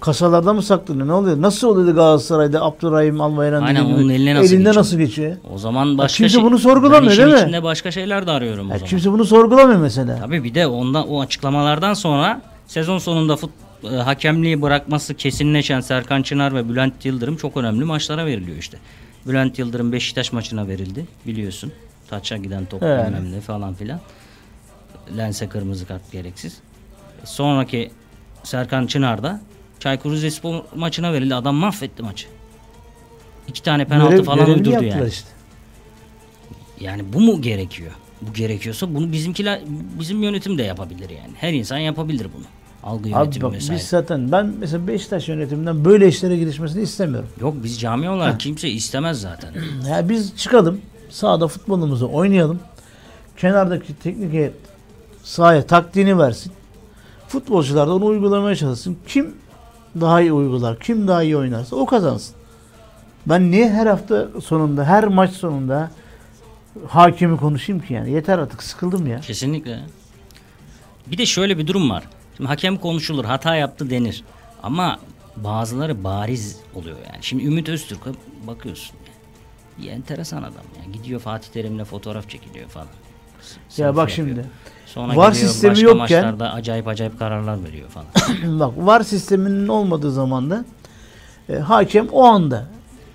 kasalarda mı saklanıyor? Ne oluyor? Nasıl oluyor da Galatasaray'da Abdurrahim Albayrak Aynen, dediği onun gibi eline nasıl elinde geçiyor? nasıl geçiyor? O zaman başka kimse şey- bunu sorgulamıyor, ben işin değil mi? içinde başka şeyler de arıyorum o Ya zaman. kimse bunu sorgulamıyor mesela. Tabii bir de ondan o açıklamalardan sonra sezon sonunda fut, e, hakemliği bırakması kesinleşen Serkan Çınar ve Bülent Yıldırım çok önemli maçlara veriliyor işte. Bülent Yıldırım Beşiktaş maçına verildi biliyorsun. Taça giden top Evet. ne falan filan. Lense kırmızı kart gereksiz. Sonraki Serkan Çınar da Çaykur Rizespor maçına verildi. Adam mahvetti maçı. İki tane penaltı Görev- falan uydurdu yani. işte. Yani bu mu gerekiyor? Bu gerekiyorsa bunu bizimkiler bizim yönetim de yapabilir yani. Her insan yapabilir bunu. Algı Abi yönetimi bak vesaire. biz zaten ben mesela Beşiktaş yönetiminden böyle işlere girişmesini istemiyorum. Yok biz cami olarak kimse istemez zaten. (clears throat) Ya biz çıkalım, sahada futbolumuzu oynayalım. Kenardaki teknik heyet sahaya taktiğini versin. Futbolcular da onu uygulamaya çalışsın. Kim daha iyi uygular, kim daha iyi oynarsa o kazansın. Ben niye her hafta sonunda, her maç sonunda hakemi konuşayım ki yani? Yeter artık sıkıldım ya. Kesinlikle. Bir de şöyle bir durum var. Şimdi hakem konuşulur, hata yaptı denir. Ama bazıları bariz oluyor yani. Şimdi Ümit Öztürk'e bakıyorsun. Yani. enteresan adam ya. Gidiyor Fatih Terim'le fotoğraf çekiliyor falan. Ya bak yapıyor. şimdi. Sonra VAR gidiyor sistemi başka yokken- maçlarda acayip acayip kararlar veriyor falan. (coughs) Bak var sisteminin olmadığı zaman da e, hakem o anda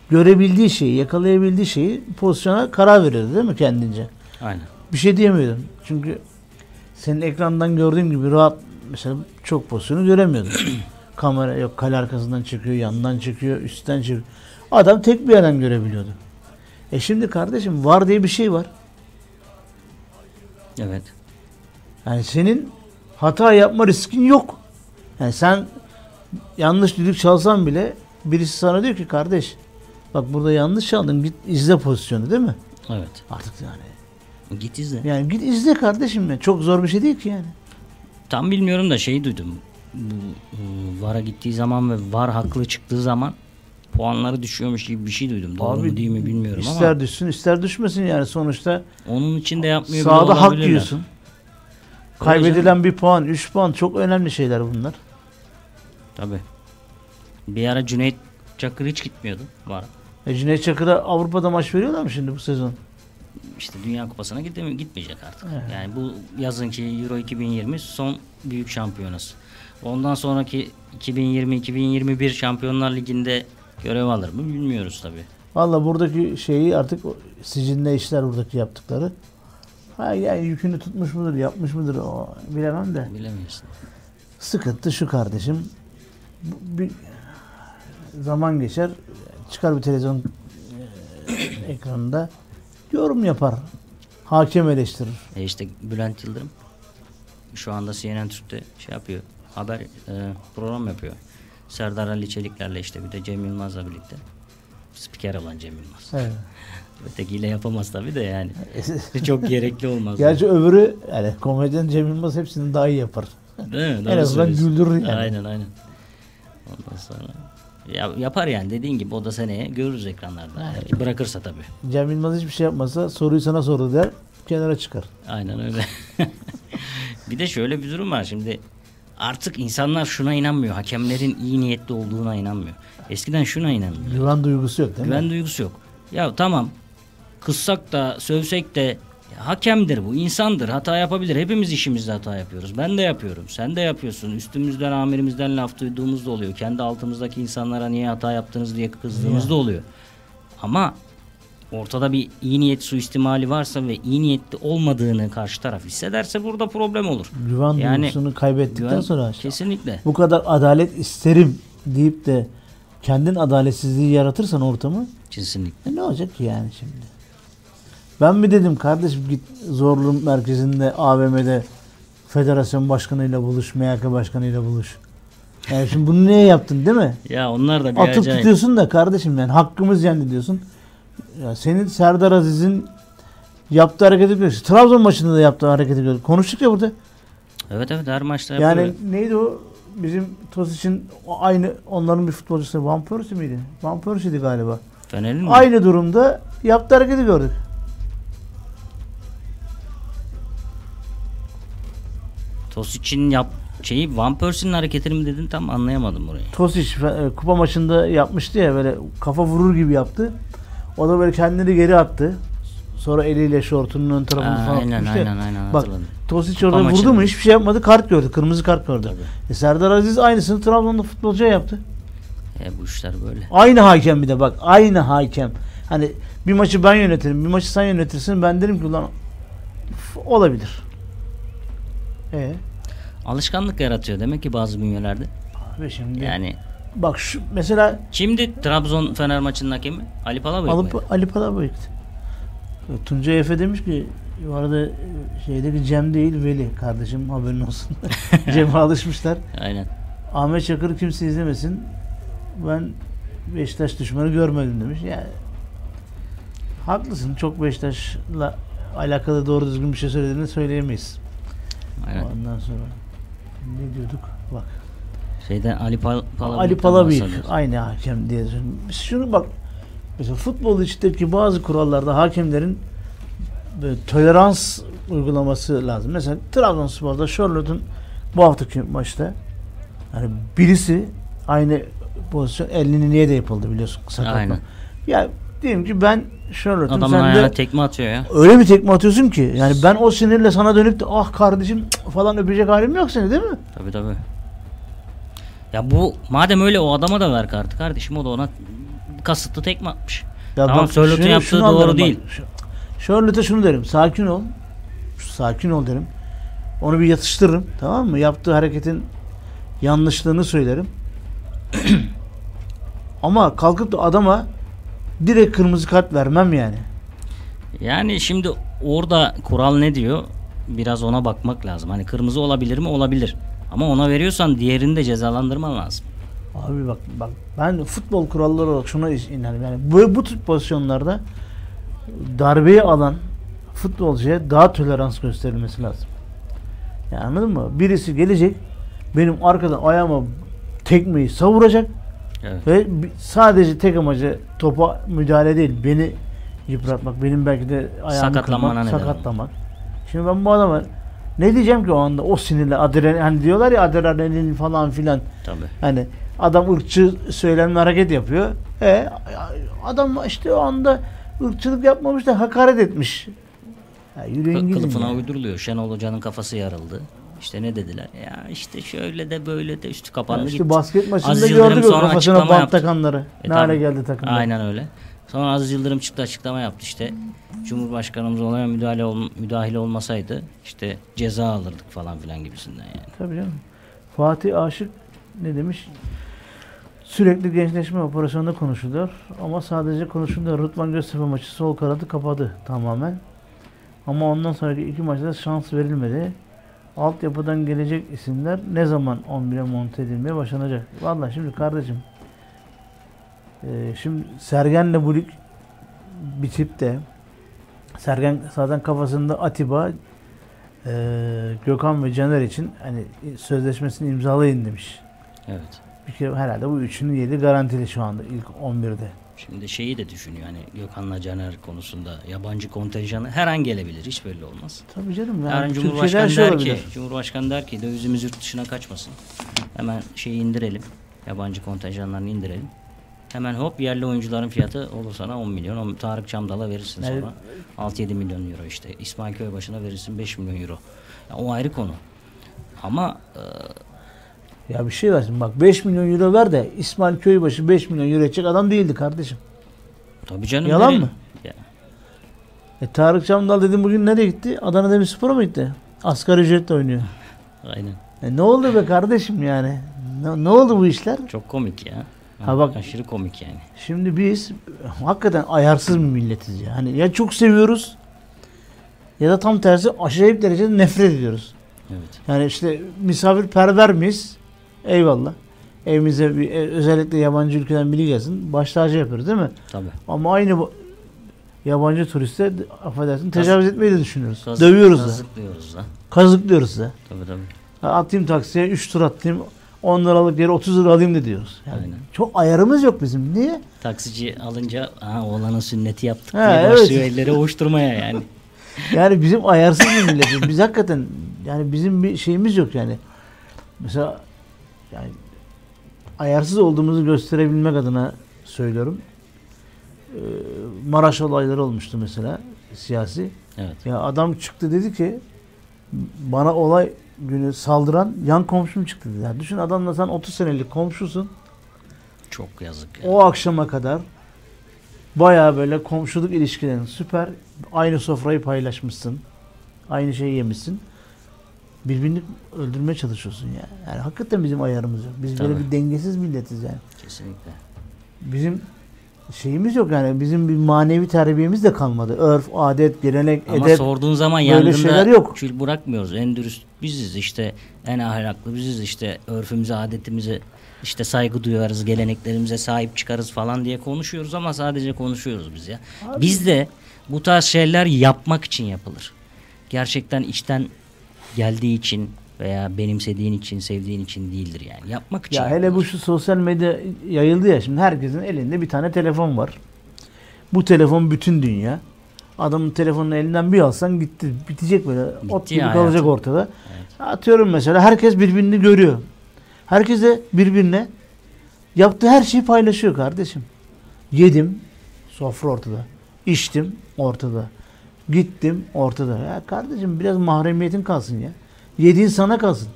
görebildiği şeyi, yakalayabildiği şeyi pozisyona karar verirdi değil mi kendince? Aynen. Bir şey diyemiyordum. Çünkü senin ekrandan gördüğüm gibi rahat mesela çok pozisyonu göremiyordum. (coughs) Kamera yok kale arkasından çıkıyor, yandan çıkıyor, üstten çıkıyor. Adam tek bir yerden görebiliyordu. E şimdi kardeşim var diye bir şey var. Evet. Yani senin hata yapma riskin yok. Yani sen yanlış düdük çalsan bile birisi sana diyor ki kardeş bak burada yanlış çaldın git izle pozisyonu değil mi? Evet. Artık yani. Git izle. Yani git izle kardeşim ya. Çok zor bir şey değil ki yani. Tam bilmiyorum da şeyi duydum. Bu VAR'a gittiği zaman ve VAR haklı çıktığı zaman puanları düşüyormuş gibi bir şey duydum. Doğru mu değil mi bilmiyorum ister ama düşsün ister düşmesin yani sonuçta onun için de yapmıyor sahada hak yiyorsun. Kaybedilen bir puan, 3 puan çok önemli şeyler bunlar. Tabii. Bir ara Cüneyt Çakır hiç gitmiyordu VAR'a. E Cüneyt Çakır'a Avrupa'da maç veriyorlar mı şimdi bu sezon? İşte Dünya Kupası'na gidemi- gitmeyecek artık. Evet. Yani bu yazınki Euro 2020 son büyük şampiyonası. Ondan sonraki 2020-2021 Şampiyonlar Ligi'nde görev alır mı bilmiyoruz tabii. Valla buradaki şeyi artık sicinde işler buradaki yaptıkları. Ha yani yükünü tutmuş mudur, yapmış mıdır o bilemem de. Bilemiyorsun. Sıkıntı şu kardeşim. Bir zaman geçer, çıkar bir televizyon e, ekranında yorum yapar. Hakem eleştirir. E işte Bülent Yıldırım şu anda CNN Türk'te şey yapıyor. Haber e, program yapıyor. Serdar Ali Çelikler'le işte bir de Cem Yılmaz'la birlikte. Spiker olan Cem Yılmaz. Evet. (laughs) Ötekiyle yapamaz tabii de yani. (laughs) Çok gerekli olmaz. Gerçi öbürü yani komedyen Cem Yılmaz hepsini daha iyi yapar. Değil mi? en azından güldürür yani. Aynen aynen. Ondan sonra ya, yapar yani dediğin gibi o da seneye görürüz ekranlarda. Eğer Bırakırsa tabii. Cem Yılmaz hiçbir şey yapmasa soruyu sana sordu der kenara çıkar. Aynen öyle. (laughs) bir de şöyle bir durum var şimdi. Artık insanlar şuna inanmıyor. Hakemlerin iyi niyetli olduğuna inanmıyor. Eskiden şuna inanmıyor. Güven duygusu yok değil Güven mi? duygusu yok. Ya tamam kızsak da sövsek de hakemdir bu insandır hata yapabilir. Hepimiz işimizde hata yapıyoruz. Ben de yapıyorum. Sen de yapıyorsun. Üstümüzden amirimizden laf duyduğumuz da oluyor. Kendi altımızdaki insanlara niye hata yaptınız diye kızdığımız da oluyor. Ama ortada bir iyi niyet suistimali varsa ve iyi niyetli olmadığını karşı taraf hissederse burada problem olur. Güven Yani duygusunu kaybettikten Güven- sonra işte kesinlikle. bu kadar adalet isterim deyip de kendin adaletsizliği yaratırsan ortamı Kesinlikle. e ne olacak ki yani şimdi? Ben mi dedim kardeşim git zorlu merkezinde AVM'de federasyon başkanıyla buluş, MYK başkanıyla buluş. Yani şimdi bunu niye yaptın değil mi? Ya onlar da bir Atıp acayip. tutuyorsun da kardeşim yani hakkımız yendi diyorsun. Ya senin Serdar Aziz'in yaptığı hareketi biliyorsun. Trabzon maçında da yaptığı hareketi gördük. Konuştuk ya burada. Evet evet her maçta yapıyor. Yani neydi o? Bizim Tosic'in o aynı onların bir futbolcusu Van Persie miydi? Van Persie'di galiba. Fener'in mi? Aynı durumda yaptığı hareketi gördük. Tosic'in yap şeyi Van Persie'nin hareketini mi dedin tam anlayamadım burayı. Tosic e, kupa maçında yapmıştı ya böyle kafa vurur gibi yaptı. O da böyle kendini geri attı. Sonra eliyle şortunun ön tarafını Aa, falan aynen, tutmuştu aynen, aynen, Bak hatırladım. Tosic orada vurdu mu hiçbir şey yapmadı. Kart gördü. Kırmızı kart gördü. Tabii. E, Serdar Aziz aynısını Trabzon'da futbolcuya yaptı. E, bu işler böyle. Aynı hakem bir de bak. Aynı hakem. Hani bir maçı ben yönetirim. Bir maçı sen yönetirsin. Ben derim ki ulan olabilir. E Alışkanlık yaratıyor demek ki bazı bünyelerde. ve şimdi Yani bak şu mesela kimdi Trabzon Fener maçının hakemi? Ali Palabıyık mıydı? alıp Ali Palabıyık'tı. Tuncay Efe demiş ki bu arada e, şeydeki Cem değil Veli kardeşim haberin olsun. (laughs) Cem'e alışmışlar. Aynen. Ahmet Çakır'ı kimse izlemesin. Ben Beşiktaş düşmanı görmedim demiş. Yani haklısın. Çok Beşiktaş'la alakalı doğru düzgün bir şey söylediğini söyleyemeyiz. Aynen. Ondan sonra ne diyorduk? Bak. Şeyden Ali Pal Palabıyık'tan Ali Palabıyık aynı hakem diye. Şunu bak. Mesela futbol içindeki bazı kurallarda hakemlerin böyle tolerans uygulaması lazım. Mesela Trabzonspor'da Charlotte'un bu haftaki maçta hani birisi aynı pozisyon elini niye de yapıldı biliyorsun sakatla. Aynen. Ya diyelim ki ben Charlotte'um Adamın sen ayağına de tekme atıyor ya. öyle bir tekme atıyorsun ki yani ben o sinirle sana dönüp de ah kardeşim cık falan öpecek halim yok seni değil mi? Tabii tabii. Ya bu madem öyle o adama da ver kartı kardeşim o da ona kasıtlı tekme atmış. Ya Tamam, Sörlot'un yaptığı doğru anlarım bak. değil. Sörlot'e şunu derim. Sakin ol. Sakin ol derim. Onu bir yatıştırırım. Tamam mı? Yaptığı hareketin yanlışlığını söylerim. (clears throat) Ama kalkıp da adama direkt kırmızı kart vermem yani. Yani şimdi orada kural ne diyor? biraz ona bakmak lazım. Hani kırmızı olabilir mi? Olabilir. Ama ona veriyorsan diğerini de cezalandırman lazım. Abi bak bak ben futbol kuralları olarak şuna inanıyorum. Yani bu, bu tür pozisyonlarda darbeyi alan futbolcuya daha tolerans gösterilmesi lazım. Yani anladın mı? Birisi gelecek benim arkadan ayağıma tekmeyi savuracak Evet. ve sadece tek amacı topa müdahale değil. Beni yıpratmak, benim belki de ayağımı kırmak, neden sakatlamak. Şimdi ben bu adama ne diyeceğim ki o anda o sinirle adrenalin hani diyorlar ya adrenalin falan filan Tabii. Hani adam ırkçı söylenme hareket yapıyor. E adam işte o anda ırkçılık yapmamış da hakaret etmiş. Ya yürüyün gidin Kılıfına ya. uyduruluyor. Şenol Hoca'nın kafası yarıldı. İşte ne dediler? Ya işte şöyle de böyle de üstü kapandı İşte gitti. basket maçında Aziz gördük o kafasına bant takanları. E ne hale tabii. geldi takımda. Aynen öyle. Sonra Aziz Yıldırım çıktı açıklama yaptı işte. Cumhurbaşkanımız olaya müdahale ol, müdahale olmasaydı işte ceza alırdık falan filan gibisinden yani. Tabii canım. Fatih Aşık ne demiş? Sürekli gençleşme operasyonunda konuşuluyor ama sadece konuşuluyor. Rıdvan Göztepe maçı sol kanadı kapadı tamamen. Ama ondan sonraki iki maçta şans verilmedi. Altyapıdan gelecek isimler ne zaman 11'e monte edilmeye başlanacak? Vallahi şimdi kardeşim e, şimdi Sergen'le bu lig bitip de Sergen zaten kafasında Atiba e, Gökhan ve Caner için hani sözleşmesini imzalayın demiş. Evet. Bir kere herhalde bu üçünün yeri garantili şu anda ilk 11'de. Şimdi şeyi de düşünüyor hani Gökhan'la Caner konusunda yabancı kontenjanı her an gelebilir hiç belli olmaz. Tabii canım Yarın yani Cumhurbaşkanı Türkiye'de her şey der ki, Cumhurbaşkanı der ki dövizimiz yurt dışına kaçmasın. Hemen şeyi indirelim. Yabancı kontenjanlarını indirelim. Hemen hop yerli oyuncuların fiyatı olur sana 10 milyon. O Tarık Çamdal'a verirsin Evet. sonra. 6-7 milyon euro işte. İsmail Köybaşı'na verirsin 5 milyon euro. Ya o ayrı konu. Ama e, Ya bir şey şimdi bak 5 milyon euro ver de İsmail Köybaşı 5 milyon euro edecek adam değildi kardeşim. tabii canım. Yalan nereye- mı? Ya, E Tarık Çamdal dedim bugün nereye gitti? Adana Demirspor'a mı gitti? Asgari ücretle oynuyor. aynen. E ne oldu be kardeşim yani? Ne, ne oldu bu işler? Çok komik ya. Ha bak- Aşırı komik yani. Şimdi biz hakikaten ayarsız bir milletiz ya. Hani ya çok seviyoruz ya da tam tersi aşırı derecede nefret ediyoruz. Evet. Yani işte misafirperver miyiz? Eyvallah. Evimize bir, e, özellikle yabancı ülkeden biri gelsin. Baş tacı yapıyoruz değil mi? Tabii. Ama aynı bu yabancı turiste affedersin tecavüz etmeyi de düşünüyoruz. Kaz- Dövüyoruz da. Kazıklıyoruz da. Kazıklıyoruz da. Tabii tabii. Ha, Atayım taksiye 3 tur atayım 10 liralık yeri 30 lira alayım da diyoruz. Yani Aynen. çok ayarımız yok bizim. Niye? Taksici alınca ha, oğlanın sünneti yaptık Ha, diye evet. başlıyor elleri ovuşturmaya yani. (laughs) Yani bizim ayarsız bir milletiz. Biz hakikaten yani bizim bir şeyimiz yok yani. Mesela yani ayarsız olduğumuzu gösterebilmek adına söylüyorum. Ee, Maraş olayları olmuştu mesela siyasi. Evet. Ya adam çıktı dedi ki bana olay günü saldıran yan komşum çıktı dedi. Yani düşün adamla sen 30 senelik komşusun. Çok yazık. ya. O akşama kadar bayağı böyle komşuluk ilişkilerin süper. Aynı sofrayı paylaşmışsın. Aynı şeyi yemişsin. Birbirini öldürmeye çalışıyorsun ya. Yani hakikaten bizim ayarımız yok. Biz böyle Tabii. bir dengesiz milletiz yani. Kesinlikle. Bizim şeyimiz yok yani. Bizim bir manevi terbiyemiz de kalmadı. Örf, adet, gelenek, Ama edep. sorduğun zaman böyle yangında şeyler yok. kül bırakmıyoruz. En dürüst biziz işte. En ahlaklı biziz işte. Örfümüze, adetimize işte saygı duyarız, geleneklerimize sahip çıkarız falan diye konuşuyoruz ama sadece konuşuyoruz biz ya. Biz de bu tarz şeyler yapmak için yapılır. Gerçekten içten geldiği için veya benimsediğin için, sevdiğin için değildir yani. Yapmak için. Ya hele bu şu sosyal medya yayıldı ya şimdi herkesin elinde bir tane telefon var. Bu telefon bütün dünya. Adamın telefonunu elinden bir alsan gitti. Bitecek böyle. Ot gibi kalacak ortada. Atıyorum mesela herkes birbirini görüyor. Herkes de birbirine yaptığı her şeyi paylaşıyor kardeşim. Yedim sofra ortada. İçtim ortada. Gittim ortada. Ya kardeşim biraz mahremiyetin kalsın ya. Yediğin sana kalsın.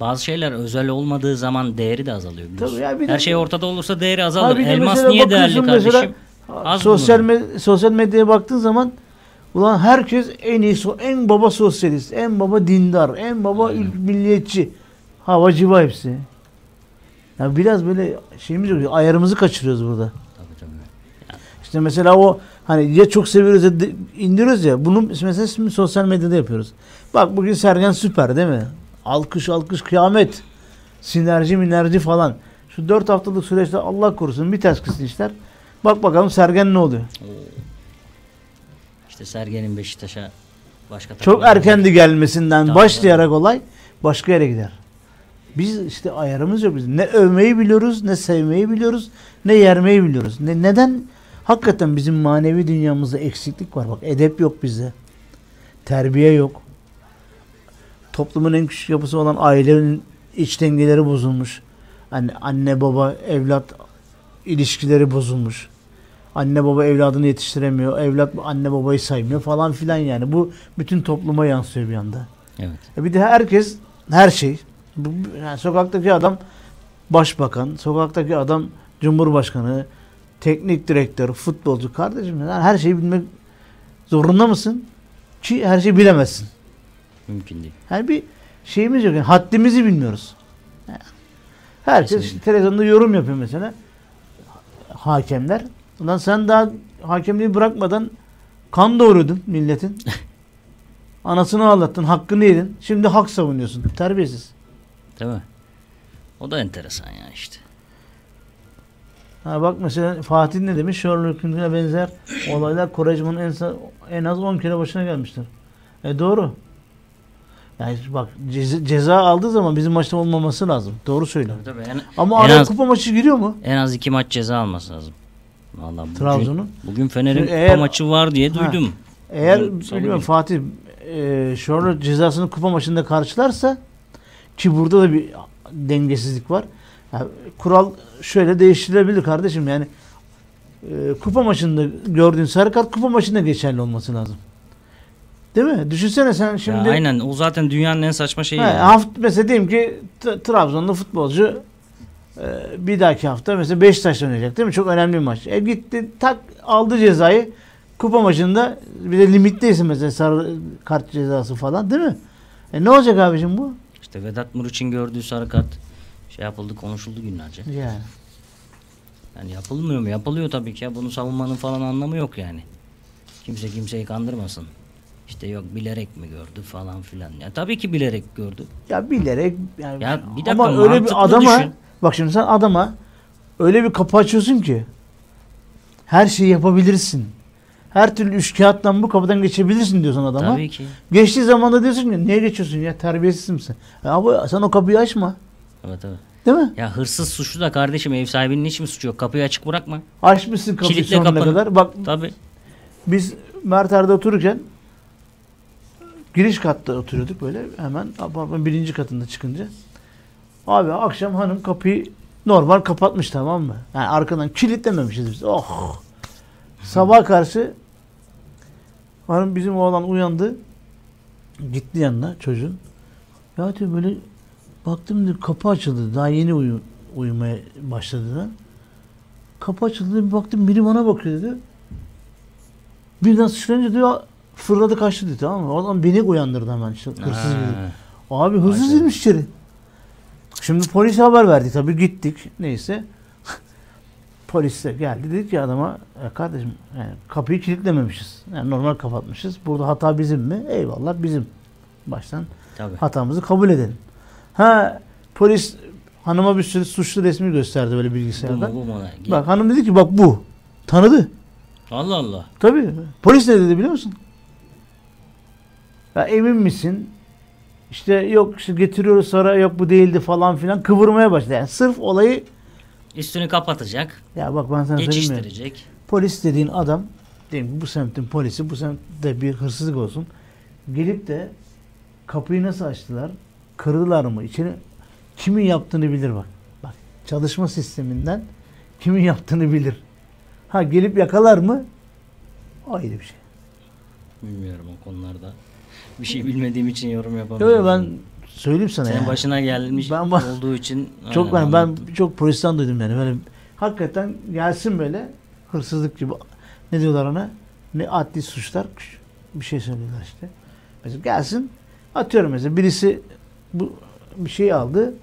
Bazı şeyler özel olmadığı zaman değeri de azalıyor. biliyorsun. Tabii ya bir de- Her şey ortada olursa değeri azalır. De Elmas mesela niye değerli bakıyorsun kardeşim? mesela, Az sosyal, bulunuyor. sosyal medyaya baktığın zaman ulan herkes en iyi, so- en baba sosyalist, en baba dindar, en baba ül- milliyetçi. Havacı hepsi. Ya biraz böyle şeyimiz yok. Ayarımızı kaçırıyoruz burada. Tabii tabii. İşte mesela o Hani ya çok seviyoruz ya indiriyoruz ya. Bunu mesela şimdi sosyal medyada yapıyoruz. Bak bugün Sergen süper değil mi? Alkış alkış kıyamet. Sinerji minerji falan. Şu 4 haftalık süreçte Allah korusun bir ters kısın işler. Bak bakalım Sergen ne oluyor? İşte Sergen'in Beşiktaş'a başka Çok erkendi gelmesinden Tabii, başlayarak olay başka yere gider. Biz işte ayarımız yok bizim. Ne övmeyi biliyoruz, ne sevmeyi biliyoruz, ne yermeyi biliyoruz. Ne, neden? Hakikaten bizim manevi dünyamızda eksiklik var. Bak edep yok bizde. Terbiye yok. Toplumun en küçük yapısı olan ailenin iç dengeleri bozulmuş. Hani anne baba evlat ilişkileri bozulmuş. Anne baba evladını yetiştiremiyor. Evlat anne babayı saymıyor falan filan yani. Bu bütün topluma yansıyor bir anda. Evet. E bir de herkes her şey. Yani sokaktaki adam başbakan, sokaktaki adam cumhurbaşkanı, teknik direktör, futbolcu kardeşim yani her şeyi bilmek zorunda mısın? Ki her şeyi bilemezsin. Mümkün değil. Yani bir şeyimiz yok. Yani haddimizi bilmiyoruz. Yani herkes Kesinlikle. televizyonda yorum yapıyor mesela. Hakemler. Ulan sen daha hakemliği bırakmadan kan doğuruyordun milletin. (laughs) Anasını ağlattın, hakkını yedin. Şimdi hak savunuyorsun. Terbiyesiz. Değil mi? O da enteresan ya işte. Ha bak mesela Fatih ne demiş? Sherlock Holmes'e benzer olaylar Kore'cmanın en, en az 10 kere başına gelmiştir. E doğru. Yani bak ceza, ceza aldığı zaman bizim maçta olmaması lazım. Doğru söylüyor. Tabii, tabii. En, Ama En araya az- kupa maçı giriyor mu? en az iki maç ceza alması lazım. Vallahi Trabzon'un. Bugün Fener'in Eğer- kupa maçı var diye Ha. duydum. Eğer salı bilmiyorum günü. Fatih e, Charlotte cezasını kupa maçında karşılarsa ki burada da bir dengesizlik var. Yani kural şöyle değiştirilebilir kardeşim yani e, kupa maçında gördüğün sarı kart kupa maçında geçerli olması lazım. Değil mi? Düşünsene sen şimdi Ya aynen o zaten dünyanın en saçma şeyi. He, yani. haft mesela diyelim ki Trabzonlu futbolcu e, bir dahaki hafta mesela Beşiktaş oynayacak değil mi? Çok önemli bir maç. E gitti tak aldı cezayı. Kupa maçında bir de limitteysin mesela sarı kart cezası falan değil mi? E ne olacak abicim bu? İşte Vedat Muriç'in gördüğü sarı kart şey yapıldı konuşuldu günlerce. Yani. Yani yapılmıyor mu? Yapılıyor tabii ki ya. Bunu savunmanın falan anlamı yok yani. Kimse kimseyi kandırmasın. İşte yok bilerek mi gördü falan filan. Ya tabii ki bilerek gördü. Ya bilerek yani Ya bir dakika, ama öyle bir adama düşün. bak şimdi sen adama öyle bir kapı açıyorsun ki her şeyi yapabilirsin. Her türlü üç kağıttan bu kapıdan geçebilirsin diyorsun adama. Tabii ki. Geçtiği zaman da diyorsun ki niye geçiyorsun ya terbiyesiz misin? Ya abi sen o kapıyı açma. Evet evet. Değil mi? Ya hırsız suçlu da kardeşim ev sahibinin hiç mi suçu yok? Kapıyı açık bırakma. Açmışsın kapıyı Kilitle sonuna kapını. kadar. Bak Tabii. biz Merter'de otururken giriş katta oturuyorduk böyle hemen apartmanın birinci katında çıkınca. Abi akşam hanım kapıyı normal kapatmış tamam mı? Yani arkadan kilitlememişiz biz. Oh. Sabah karşı hanım bizim oğlan uyandı. Gitti yanına çocuğun. Ya diyor böyle baktım diyor kapı açıldı. Daha yeni uyu, uyumaya başladı da. Kapı açıldı bir baktım biri bana bakıyor dedi. Birden sıçrayınca diyor fırladı kaçtı diyor tamam mı? Zaman beni uyandırdı hemen işte, hırsız. Ha. Abi hırsız Vay girmiş içeri. Şimdi polise haber verdik tabii gittik neyse. (laughs) Polis de geldi dedi ki adama "E kardeşim yani kapıyı kilitlememişiz. Yani normal kapatmışız. Burada hata bizim mi? Eyvallah bizim. Baştan Tabii. hatamızı kabul edelim. Ha polis hanıma bir sürü suçlu resmi gösterdi böyle Bu bilgisayardan. mu bu mu? Bak hanım dedi ki bak bu. Tanıdı. Allah Allah. Tabii. Polis ne dedi biliyor musun? Ya emin misin? İşte yok işte getiriyoruz sonra yok bu değildi falan filan kıvırmaya başladı. Yani sırf olayı Üstünü kapatacak. ya bak ben sana mi? Geçiştirecek. Polis dediğin adam diyelim bu semtin polisi bu semtte bir hırsızlık olsun. Gelip de kapıyı nasıl açtılar? Kırdılar mı? İçini kimin yaptığını bilir bak. Bak çalışma sisteminden kimin yaptığını bilir. Ha gelip yakalar mı? Ayrı bir şey. Bilmiyorum o konularda. Bir şey bilmediğim için yorum yapamıyorum. yok ben söyleyeyim sana Senin ya. başına gelmiş Ben olduğu için Çok ben, ben çok polisten duydum yani böyle hakikaten gelsin böyle hırsızlık gibi ne diyorlar ona ne adli suçlar bir şey söylüyorlar işte. Mesela gelsin atıyorum mesela birisi bu bir şey aldı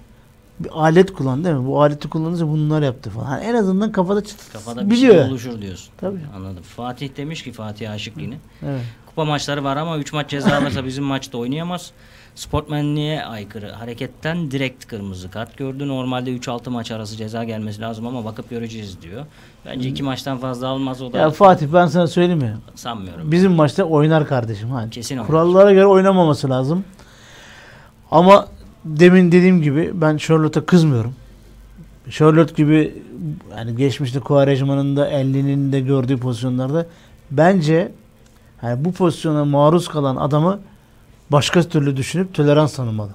bir alet kullandı değil mi? Bu aleti kullanınca bunlar yaptı falan. Hani en azından kafada çıt Kafada bir biliyor. şey oluşur diyorsun. Tabii. Anladım. Fatih demiş ki Fatih Aşık yine. Evet. Kupa maçları var ama 3 maç ceza alırsa bizim maçta oynayamaz. Sportmenliğe aykırı hareketten direkt kırmızı kart gördü. Normalde 3-6 maç arası ceza gelmesi lazım ama bakıp göreceğiz diyor. Bence 2 maçtan fazla almaz o da Ya Fatih ben sana söyleyeyim mi? sanmıyorum. Bizim maçta oynar kardeşim. Hani Kesin oynar. Kurallara göre oynamaması lazım. Ama demin dediğim gibi ben Charlotte'a kızmıyorum. Charlotte gibi yani geçmişte Quaresma'nın da 50'nin de gördüğü pozisyonlarda bence yani bu pozisyona maruz kalan adamı başka türlü düşünüp tolerans tanımalı.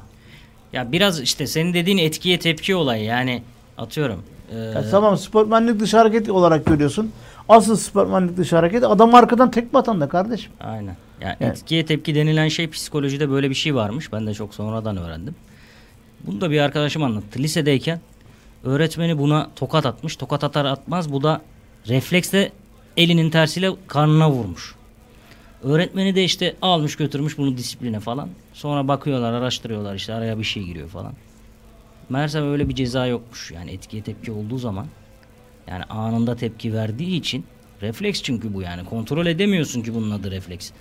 Ya biraz işte senin dediğin etkiye tepki olayı yani atıyorum. e, Ya tamam sportmenlik dışı hareket olarak görüyorsun. Asıl sportmenlik dışı hareket adam arkadan tekme atan da kardeşim. Aynen. Ya Yani- etkiye tepki denilen şey psikolojide böyle bir şey varmış. Ben de çok sonradan öğrendim. Bunu da bir arkadaşım anlattı. Lisedeyken öğretmeni buna tokat atmış. Tokat atar atmaz bu da refleksle elinin tersiyle karnına vurmuş. Öğretmeni de işte almış götürmüş bunu disipline falan. Sonra bakıyorlar araştırıyorlar işte araya bir şey giriyor falan. Meğersem öyle bir ceza yokmuş. Yani etkiye tepki olduğu zaman yani anında tepki verdiği için refleks çünkü bu yani kontrol edemiyorsun ki bunun adı refleks.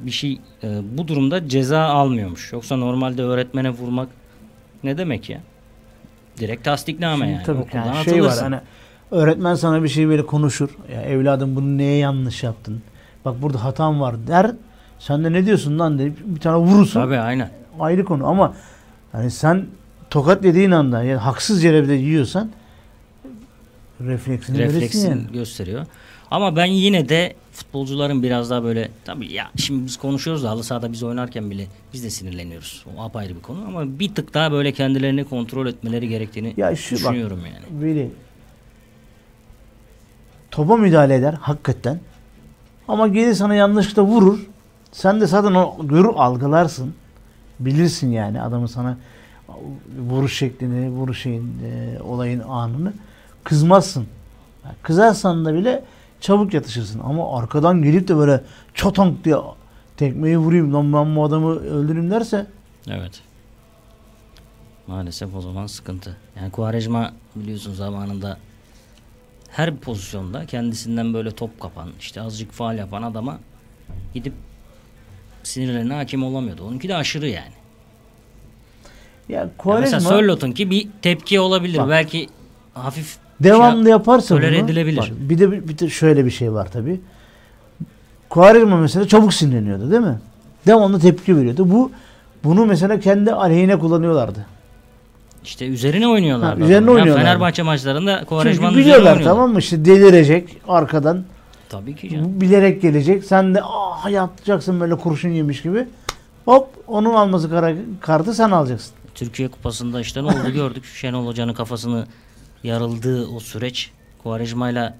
Bir şey e, bu durumda ceza almıyormuş. Yoksa normalde öğretmene vurmak ne demek ya? Direkt tasdikname Şimdi yani. tabii Okuldan yani şey var hani öğretmen sana bir şey böyle konuşur. Ya evladım bunu neye yanlış yaptın? Bak burada hatam var der. Sen de ne diyorsun lan deyip bir tane vurursun. Tabii aynen. Ayrı konu ama hani sen tokat yediğin anda yani haksız yere bir de yiyorsan refleksini verirsin refleksin yani. gösteriyor. Ama ben yine de futbolcuların biraz daha böyle tabii ya şimdi biz konuşuyoruz da halı sahada biz oynarken bile biz de sinirleniyoruz. O apayrı bir konu ama bir tık daha böyle kendilerini kontrol etmeleri gerektiğini Ya şu bak düşünüyorum yani. Veli topa müdahale eder hakikaten. Ama geri sana yanlışlıkla vurur. Sen de zaten o görür algılarsın. Bilirsin yani adamın sana vuruş şeklini, vuruş şeyin, e, olayın anını. Kızmazsın. Kızarsan da bile çabuk yatışırsın. Ama arkadan gelip de böyle çotank diye tekmeyi vurayım lan ben bu adamı öldüreyim derse Evet. Maalesef o zaman sıkıntı. Yani Quaresma biliyorsun zamanında her pozisyonda kendisinden böyle top kapan, işte azıcık faal yapan adama gidip sinirlerine hakim olamıyordu. Onunki de aşırı yani. ya Ya Quaresma mesela Sörlot'unki bir tepki olabilir. Bak. Belki hafif devamlı şey- yaparsa bunu, edilebilir. bak, bir de bir de şöyle bir şey var tabi. Quaresma mesela çabuk sinirleniyordu değil mi? Devamlı tepki veriyordu. Bu bunu mesela kendi aleyhine kullanıyorlardı. işte üzerine oynuyorlar. Ha, üzerine oynuyorlar. Fenerbahçe maçlarında Çünkü üzerine oynuyorlar. tamam mı? İşte delirecek arkadan. Tabii ki canım. Bilerek gelecek. Sen de ah yatacaksın böyle kurşun yemiş gibi. Hop onun alması kara, kartı sen alacaksın. Türkiye Kupası'nda işte ne oldu (laughs) gördük. Şenol Hoca'nın kafasını yarıldığı o süreç Quaresma'yla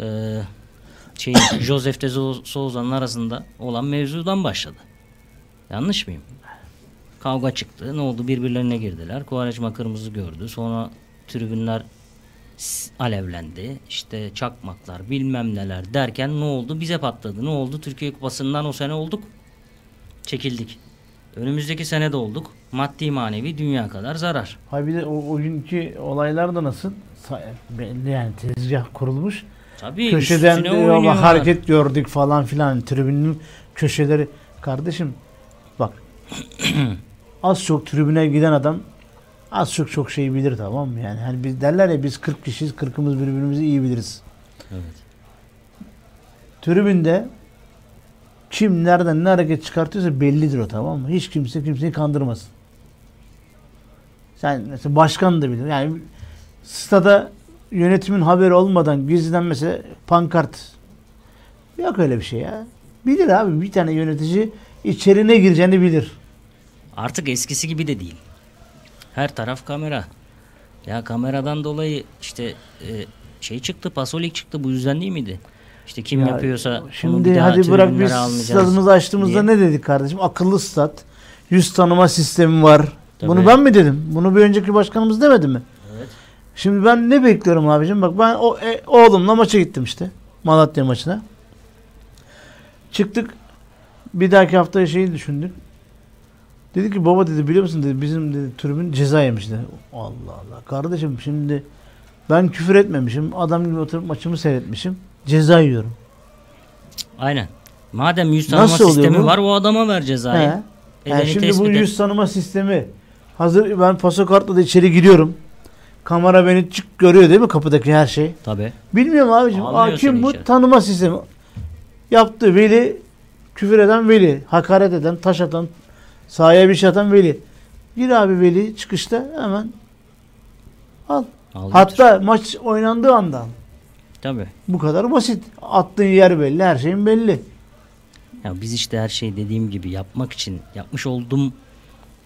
e, şey (coughs) Josef de Sou- Souza'nın arasında olan mevzudan başladı. Yanlış mıyım? Kavga çıktı. Ne oldu? Birbirlerine girdiler. Quaresma kırmızı gördü. Sonra tribünler alevlendi. İşte çakmaklar bilmem neler derken ne oldu? Bize patladı. Ne oldu? Türkiye Kupası'ndan o sene olduk. Çekildik. Önümüzdeki sene de olduk. Maddi manevi dünya kadar zarar. Ha bir de o, o günkü olaylar da nasıl? Belli yani tezgah kurulmuş. Tabii Köşeden diyor hareket gördük falan filan. Tribünün köşeleri. Kardeşim bak (clears throat) az çok tribüne giden adam az çok çok şey bilir tamam mı? Yani hani biz derler ya biz 40 kişiyiz 40'ımız birbirimizi iyi biliriz. Evet. Tribünde kim nereden ne hareket çıkartıyorsa bellidir o tamam mı? Hiç kimse kimseyi kandırmasın. Sen mesela başkan da bilir. Yani stada yönetimin haberi olmadan gizliden mesela pankart yok öyle bir şey ya. Bilir abi bir tane yönetici içeri ne gireceğini bilir. Artık eskisi gibi de değil. Her taraf kamera. Ya kameradan dolayı işte e, şey çıktı, pasolik çıktı. Bu yüzden değil miydi? İşte kim Ya yapıyorsa Şimdi bir hadi bırak biz stadımızı açtığımızda diye. ne dedik kardeşim? Akıllı stat. Yüz tanıma sistemi var. Tabii. Bunu ben mi dedim? Bunu bir önceki başkanımız demedi mi? Evet. Şimdi ben ne bekliyorum abicim? Bak ben o e, oğlumla maça gittim işte. Malatya maçına. Çıktık. Bir dahaki haftaya şeyi düşündük. Dedi ki baba dedi biliyor musun dedi bizim dedi tribün ceza yemiş dedi. Allah Allah. Kardeşim şimdi ben küfür etmemişim. Adam gibi oturup maçımı seyretmişim. Ceza yiyorum. Aynen. Madem yüz tanıma Nasıl sistemi bu? var o adama ver cezayı. He. Yani şimdi bu yüz tanıma sistemi hazır ben pasakartla da içeri giriyorum. Kamera beni çık görüyor değil mi kapıdaki her şey? Tabii. Bilmiyorum abicim. Almıyor Hakim bu içeri. tanıma sistemi. Yaptı veli küfür eden veli, hakaret eden, taş atan, sahaya bir şey atan veli. Gir abi veli çıkışta hemen al. Al Hatta maç oynandığı anda al. Tabii. Bu kadar basit. Attığın yer belli, her şeyin belli. Ya biz işte her şeyi dediğim gibi yapmak için, yapmış oldum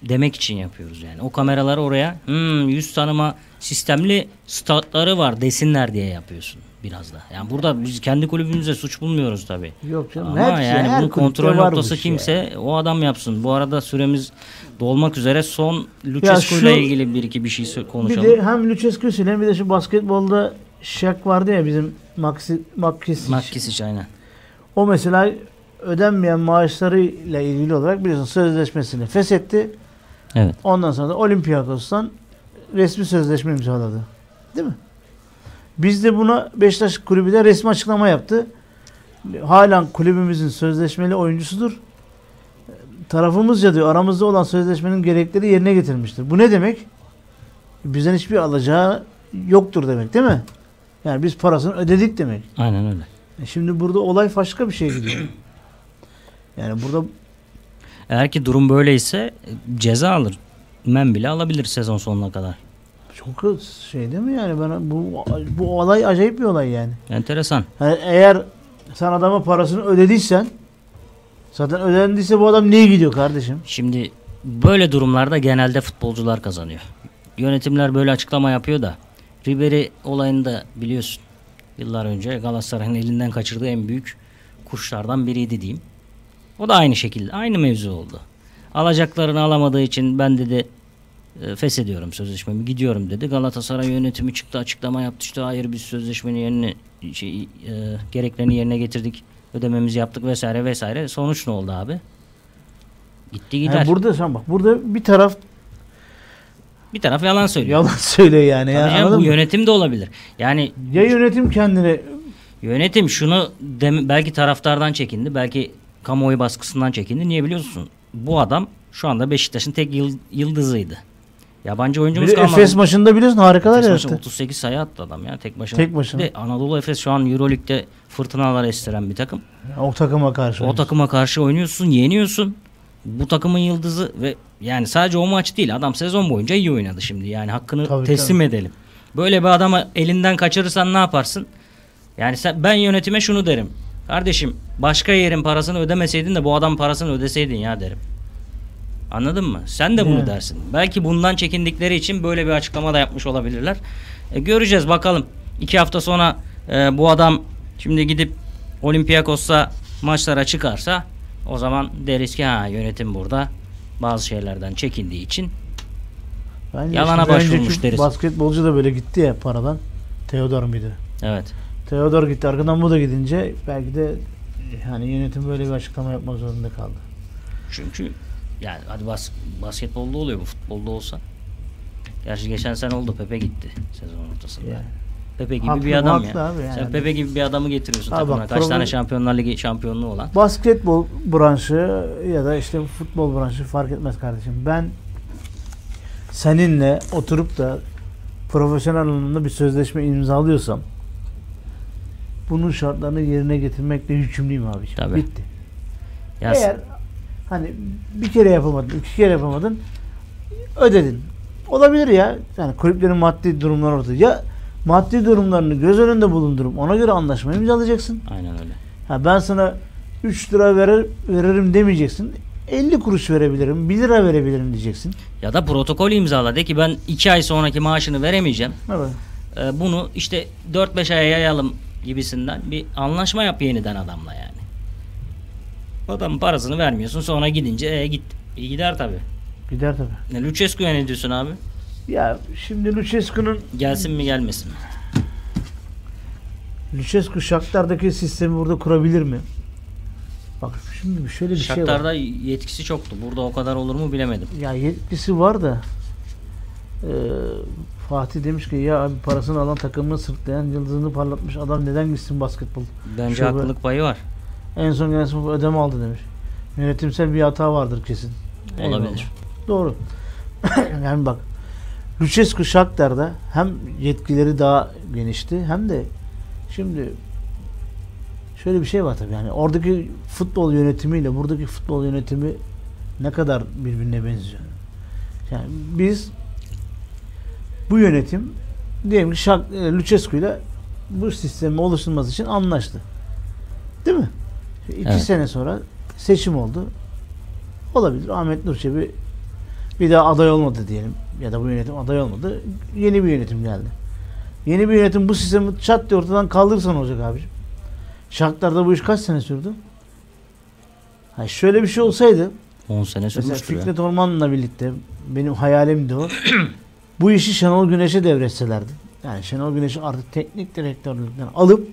demek için yapıyoruz yani. O kameraları oraya hmm, yüz tanıma sistemli statları var desinler diye yapıyorsun biraz da. Yani burada biz kendi kulübümüze suç bulmuyoruz tabii. Yok canım. Ama hepsi, yani her bunun kontrol noktası şey. kimse o adam yapsın. Bu arada süremiz dolmak üzere son Lucescu ile ilgili bir iki bir şey sö- Bir konuşalım. de hem Lucescu söyleyeyim bir de şu basketbolda Shaq vardı ya bizim Maxi, Maxi Makkisic aynen. O mesela ödenmeyen maaşlarıyla ilgili olarak biliyorsun sözleşmesini feshetti. Evet. Ondan sonra da Olympiakos'tan resmi sözleşme imzaladı. Değil mi? Biz de buna Beşiktaş kulübü de resmi açıklama yaptı. Halen kulübümüzün sözleşmeli oyuncusudur. Tarafımızca diyor aramızda olan sözleşmenin gerekleri yerine getirmiştir. Bu ne demek? Bizden hiçbir alacağı yoktur demek değil mi? Yani biz parasını ödedik demek. Aynen öyle. E Şimdi burada olay başka bir şey gidiyor. Yani burada Eğer ki durum böyleyse ceza alır. Men bile alabilir sezon sonuna kadar. çok şey değil mi yani bana bu bu olay acayip bir olay yani. Enteresan. Yani eğer sen adama parasını ödediysen zaten ödendiyse bu adam niye gidiyor kardeşim? Şimdi böyle durumlarda genelde futbolcular kazanıyor. Yönetimler böyle açıklama yapıyor da Ribery olayında biliyorsun yıllar önce Galatasaray'ın elinden kaçırdığı en büyük kuşlardan biriydi diyeyim. O da aynı şekilde aynı mevzu oldu. Alacaklarını alamadığı için ben dedi e, feshediyorum sözleşmemi gidiyorum dedi. Galatasaray yönetimi çıktı açıklama yaptı işte hayır biz sözleşmenin yerine şey, e, gereklerini yerine getirdik ödememizi yaptık vesaire vesaire. Sonuç ne oldu abi? Gitti gider. Yani burada sen bak burada bir taraf Bir taraf yalan söylüyor. yalan söylüyor yani. Tabii ya, anladın bu mı? yönetim de olabilir. Yani Ya yönetim kendine yönetim şunu dem- belki taraftardan çekindi, belki kamuoyu baskısından çekindi. Niye biliyorsun? Bu adam şu anda Beşiktaş'ın tek yıl- yıldızıydı. Yabancı bir oyuncumuz de kalmadı. Efes maçında biliyorsun harikalar Efes yarattı. 38 sayı attı adam ya tek başına. Tek başına. Bir De Anadolu Efes şu an Euroleague'de fırtınalar estiren bir takım. O takıma karşı. O takıma karşı oynuyorsun, yeniyorsun. Bu takımın yıldızı ve yani sadece o maç değil. Adam sezon boyunca iyi oynadı şimdi. Yani hakkını Tabii, teslim edelim. Böyle bir adama elinden kaçırırsan ne yaparsın? Yani sen, ben yönetime şunu derim. Kardeşim başka yerin parasını ödemeseydin de bu adam parasını ödeseydin ya derim. Anladın mı? Sen de bunu Evet. dersin. Belki bundan çekindikleri için böyle bir açıklama da yapmış olabilirler. E, göreceğiz bakalım. İki hafta sonra e, bu adam şimdi gidip Olympiakos'ta maçlara çıkarsa o zaman deriz ki ha yönetim burada bazı şeylerden çekindiği için Bence Yalana başvurmuş deriz. Basketbolcu da böyle gitti ya paradan. Theodor muydu? evet. Theodor gitti. Arkadan bu da gidince belki de hani yönetim böyle bir açıklama yapmak zorunda kaldı. Çünkü yani hadi bas, basketbolda oluyor bu futbolda olsa. Gerçi geçen sene oldu Pepe gitti sezon ortasında. Yani. Pepe gibi Haklı, bir adam haklı ya. abi yani. Sen Pepe gibi bir adamı getiriyorsun Abi takımına. bak, Kaç tane problem- Şampiyonlar Ligi şampiyonluğu olan. Basketbol branşı ya da işte futbol branşı fark etmez kardeşim. Ben seninle oturup da profesyonel anlamda bir sözleşme imzalıyorsam bunun şartlarını yerine getirmekle yükümlüyüm abi. Tabii. Bitti. Ya Eğer hani bir kere yapamadın, iki kere yapamadın ödedin. Olabilir ya. Yani kulüplerin maddi durumları ortada. Ya maddi durumlarını göz önünde bulundurup ona göre anlaşma imzalayacaksın. aynen öyle. Ha ben sana 3 lira verir, veririm demeyeceksin. 50 kuruş verebilirim, 1 lira verebilirim diyeceksin. Ya da protokol imzala de ki ben 2 ay sonraki maaşını veremeyeceğim. Evet. Ee, bunu işte 4-5 aya yayalım gibisinden bir anlaşma yap yeniden adamla yani. Adamın parasını vermiyorsun sonra gidince e, git. İyi gider tabi. Gider tabii. Ne Lucescu'ya ne diyorsun abi? Ya şimdi Lucescu'nun Gelsin mi gelmesin mi? Lucescu Shakhtar'daki sistemi burada kurabilir mi? Bak şimdi şöyle bir şey var. Shakhtar'da yetkisi çoktu. Burada o kadar olur mu bilemedim. Ya yetkisi var da e, Fatih demiş ki ya abi parasını alan takımını sırtlayan yıldızını parlatmış adam neden gitsin basketbol? Bence Şube- haklılık payı var. En son gelen sınıf ödeme aldı demiş. Yönetimsel bir hata vardır kesin. Eyvallah. Olabilir. Doğru. (coughs) yani bak Lucescu Shakhtar'da hem yetkileri daha genişti hem de şimdi şöyle bir şey var tabii yani oradaki futbol yönetimiyle buradaki futbol yönetimi ne kadar birbirine benziyor. Yani biz bu yönetim diyelim ki Şak, e, Lucescu ile bu sistemin oluşturulması için anlaştı. Değil mi? İki Evet. sene sonra seçim oldu. Olabilir. Ahmet Nur Çebi bir daha aday olmadı diyelim. Ya da bu yönetim aday olmadı. Yeni bir yönetim geldi. Yeni bir yönetim bu sistemi çat diye ortadan kaldırırsa ne olacak abiciğim? Şartlarda bu iş kaç sene sürdü? Ha şöyle bir şey olsaydı 10 sene Mesela sürmüştür ya. Fikret Orman'la birlikte benim hayalimdi o. (clears throat) bu işi Şenol Güneş'e devretselerdi. Yani Şenol Güneş'i artık teknik direktörlükten alıp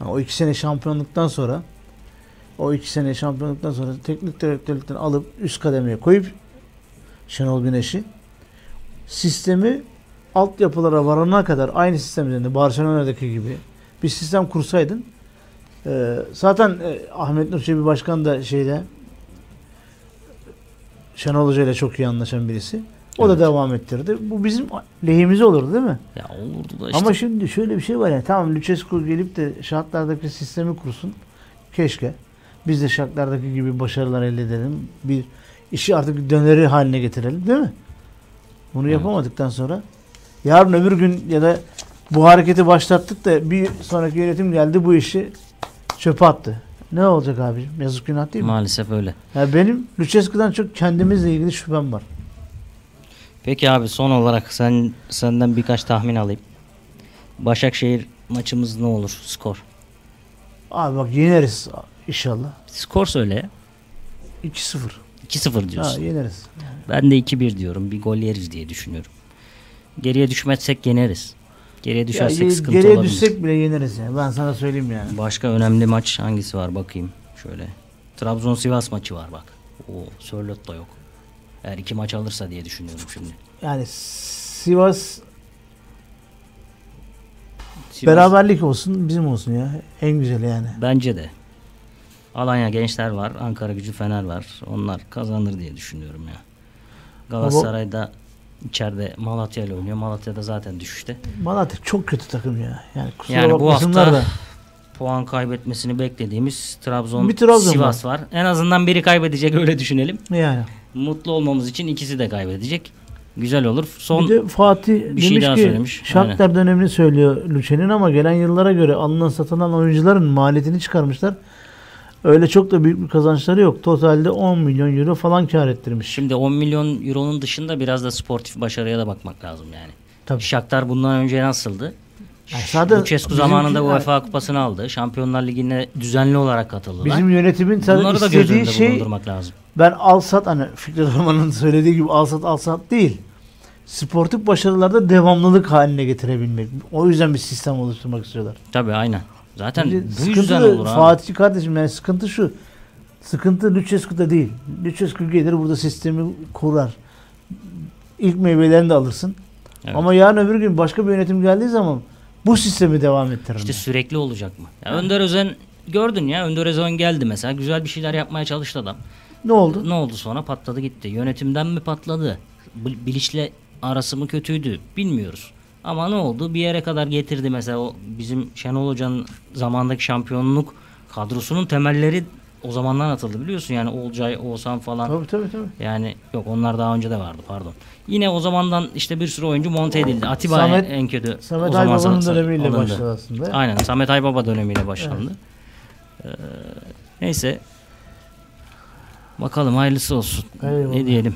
yani o iki sene şampiyonluktan sonra o iki sene şampiyonluktan sonra teknik direktörlükten alıp üst kademeye koyup Şenol Güneş'i sistemi altyapılara varana kadar aynı sistem üzerinde Barcelona'daki gibi bir sistem kursaydın e, zaten e, Ahmet Nur Çebi Başkan da şeyde Şenol Hoca ile çok iyi anlaşan birisi. O da Evet. devam ettirdi. Bu bizim lehimize olurdu değil mi? Ya olurdu da işte. Ama şimdi şöyle bir şey var yani tamam Lucescu gelip de şartlardaki sistemi kursun. Keşke. Biz de şartlardaki gibi başarılar elde edelim. Bir işi artık döneri haline getirelim değil mi? Bunu Evet. yapamadıktan sonra yarın öbür gün ya da bu hareketi başlattık da bir sonraki yönetim geldi bu işi çöpe attı. Ne olacak abicim? Yazık günah değil mi? Maalesef öyle. Ya benim Lucescu'dan çok kendimizle ilgili şüphem var. Peki abi son olarak sen senden birkaç tahmin alayım. Başakşehir maçımız ne olur skor? Abi bak yeneriz inşallah. Skor söyle ya. 2-0. 2-0 Ha, diyorsun. yeneriz. Ben de 2-1 diyorum. Bir gol yeriz diye düşünüyorum. Geriye düşmezsek yeneriz. Geriye Ya, düşersek ye- sıkıntı geriye olabilir. düşsek bile yeneriz yani. Ben sana söyleyeyim yani. Başka önemli maç hangisi var bakayım. Şöyle. Trabzon Sivas maçı var bak. O Sörlot da yok. Eğer iki maç alırsa diye düşünüyorum şimdi. Yani Sivas Sivas- beraberlik olsun bizim olsun ya. En güzeli yani. Bence de. Alanya Gençler var. Ankara Gücü Fener var. Onlar kazanır diye düşünüyorum ya. Galatasaray'da içeride Malatya ile oynuyor. Malatya'da zaten düşüşte. Malatya çok kötü takım ya. Yani kusura Yani bu hafta da. puan kaybetmesini beklediğimiz Trabzon, Bir Trabzon Sivas var. En azından biri kaybedecek öyle düşünelim. Yani. Mutlu olmamız için ikisi de kaybedecek. Güzel olur. Son bir de Fatih bir demiş şey daha ki söylemiş. Shakhtar dönemini söylüyor Lüçen'in ama gelen yıllara göre alınan satılan oyuncuların maliyetini çıkarmışlar. Öyle çok da büyük bir kazançları yok. Totalde 10 milyon euro falan kar ettirmiş. Şimdi 10 milyon euronun dışında biraz da sportif başarıya da bakmak lazım yani. Tabii. Shakhtar bundan önce nasıldı? Yani Lucescu zamanında UEFA kupasını aldı. Şampiyonlar Ligi'ne düzenli olarak katıldılar. Bizim yönetimin Bunları da göz istediği önünde şey lazım. Ben al sat hani Fikret Orman'ın (laughs) söylediği gibi al sat al sat değil. Sportif başarılarda devamlılık haline getirebilmek. O yüzden bir sistem oluşturmak istiyorlar. Tabii aynen. Zaten Şimdi bu yüzden olur abi. Fatih kardeşim yani sıkıntı şu. Sıkıntı Lucescu'da değil. Lucescu gelir burada sistemi kurar. İlk meyvelerini de alırsın. Evet. Ama yarın öbür gün başka bir yönetim geldiği zaman bu sistemi devam ettirir. İşte sürekli olacak mı? Ya Önder Özen gördün ya Önder Özen geldi mesela güzel bir şeyler yapmaya çalıştı adam. Ne oldu? Ne oldu sonra patladı gitti. Yönetimden mi patladı? Bil- Bilinçle arası mı kötüydü bilmiyoruz. Ama ne oldu? Bir yere kadar getirdi mesela o bizim Şenol Hoca'nın zamandaki şampiyonluk kadrosunun temelleri o zamandan atıldı biliyorsun yani Olcay, Oğuzhan falan. Tabii tabii tabii. Yani yok onlar daha önce de vardı pardon. Yine o zamandan işte bir sürü oyuncu monte edildi. Atiba Samet- en, kötü. Samet Aybaba'nın dönemiyle alındı. başladı aslında. Aynen Samet Aybaba dönemiyle başlandı. Ee, neyse. Bakalım hayırlısı olsun. Eyvallah. Ne diyelim.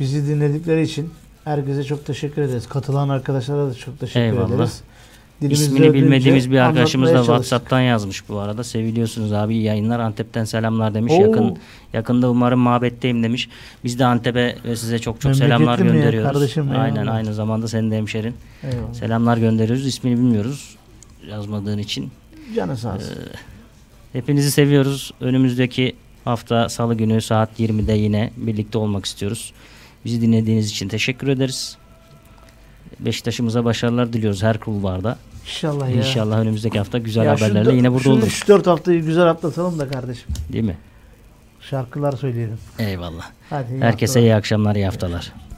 Bizi dinledikleri için herkese çok teşekkür ederiz. Katılan arkadaşlara da çok teşekkür Eyvallah. ederiz. Dilimizde İsmini bilmediğimiz bir arkadaşımız da. WhatsApp'tan yazmış bu arada. Seviliyorsunuz abi yayınlar. Antep'ten selamlar demiş. Oo. Yakın yakında umarım mabetteyim demiş. Biz de Antep'e ve size çok çok selamlar Memleketli gönderiyoruz. kardeşim? Aynen aynı zamanda senin de hemşerin. Eyvallah. Selamlar gönderiyoruz. İsmini bilmiyoruz yazmadığın için. Canı sağ olsun. Hepinizi seviyoruz. Önümüzdeki hafta salı günü saat 20'de yine birlikte olmak istiyoruz. Bizi dinlediğiniz için teşekkür ederiz. Beşiktaş'ımıza başarılar diliyoruz her kulvarda. İnşallah ya. İnşallah önümüzdeki hafta güzel Ya haberlerle dö- yine burada şu oluruz. 3-4 haftayı güzel atlatalım da kardeşim. Değil mi? Şarkılar söyleyelim. Eyvallah. Hadi iyi Herkese haftalar. iyi akşamlar, iyi haftalar. Şampiyonlar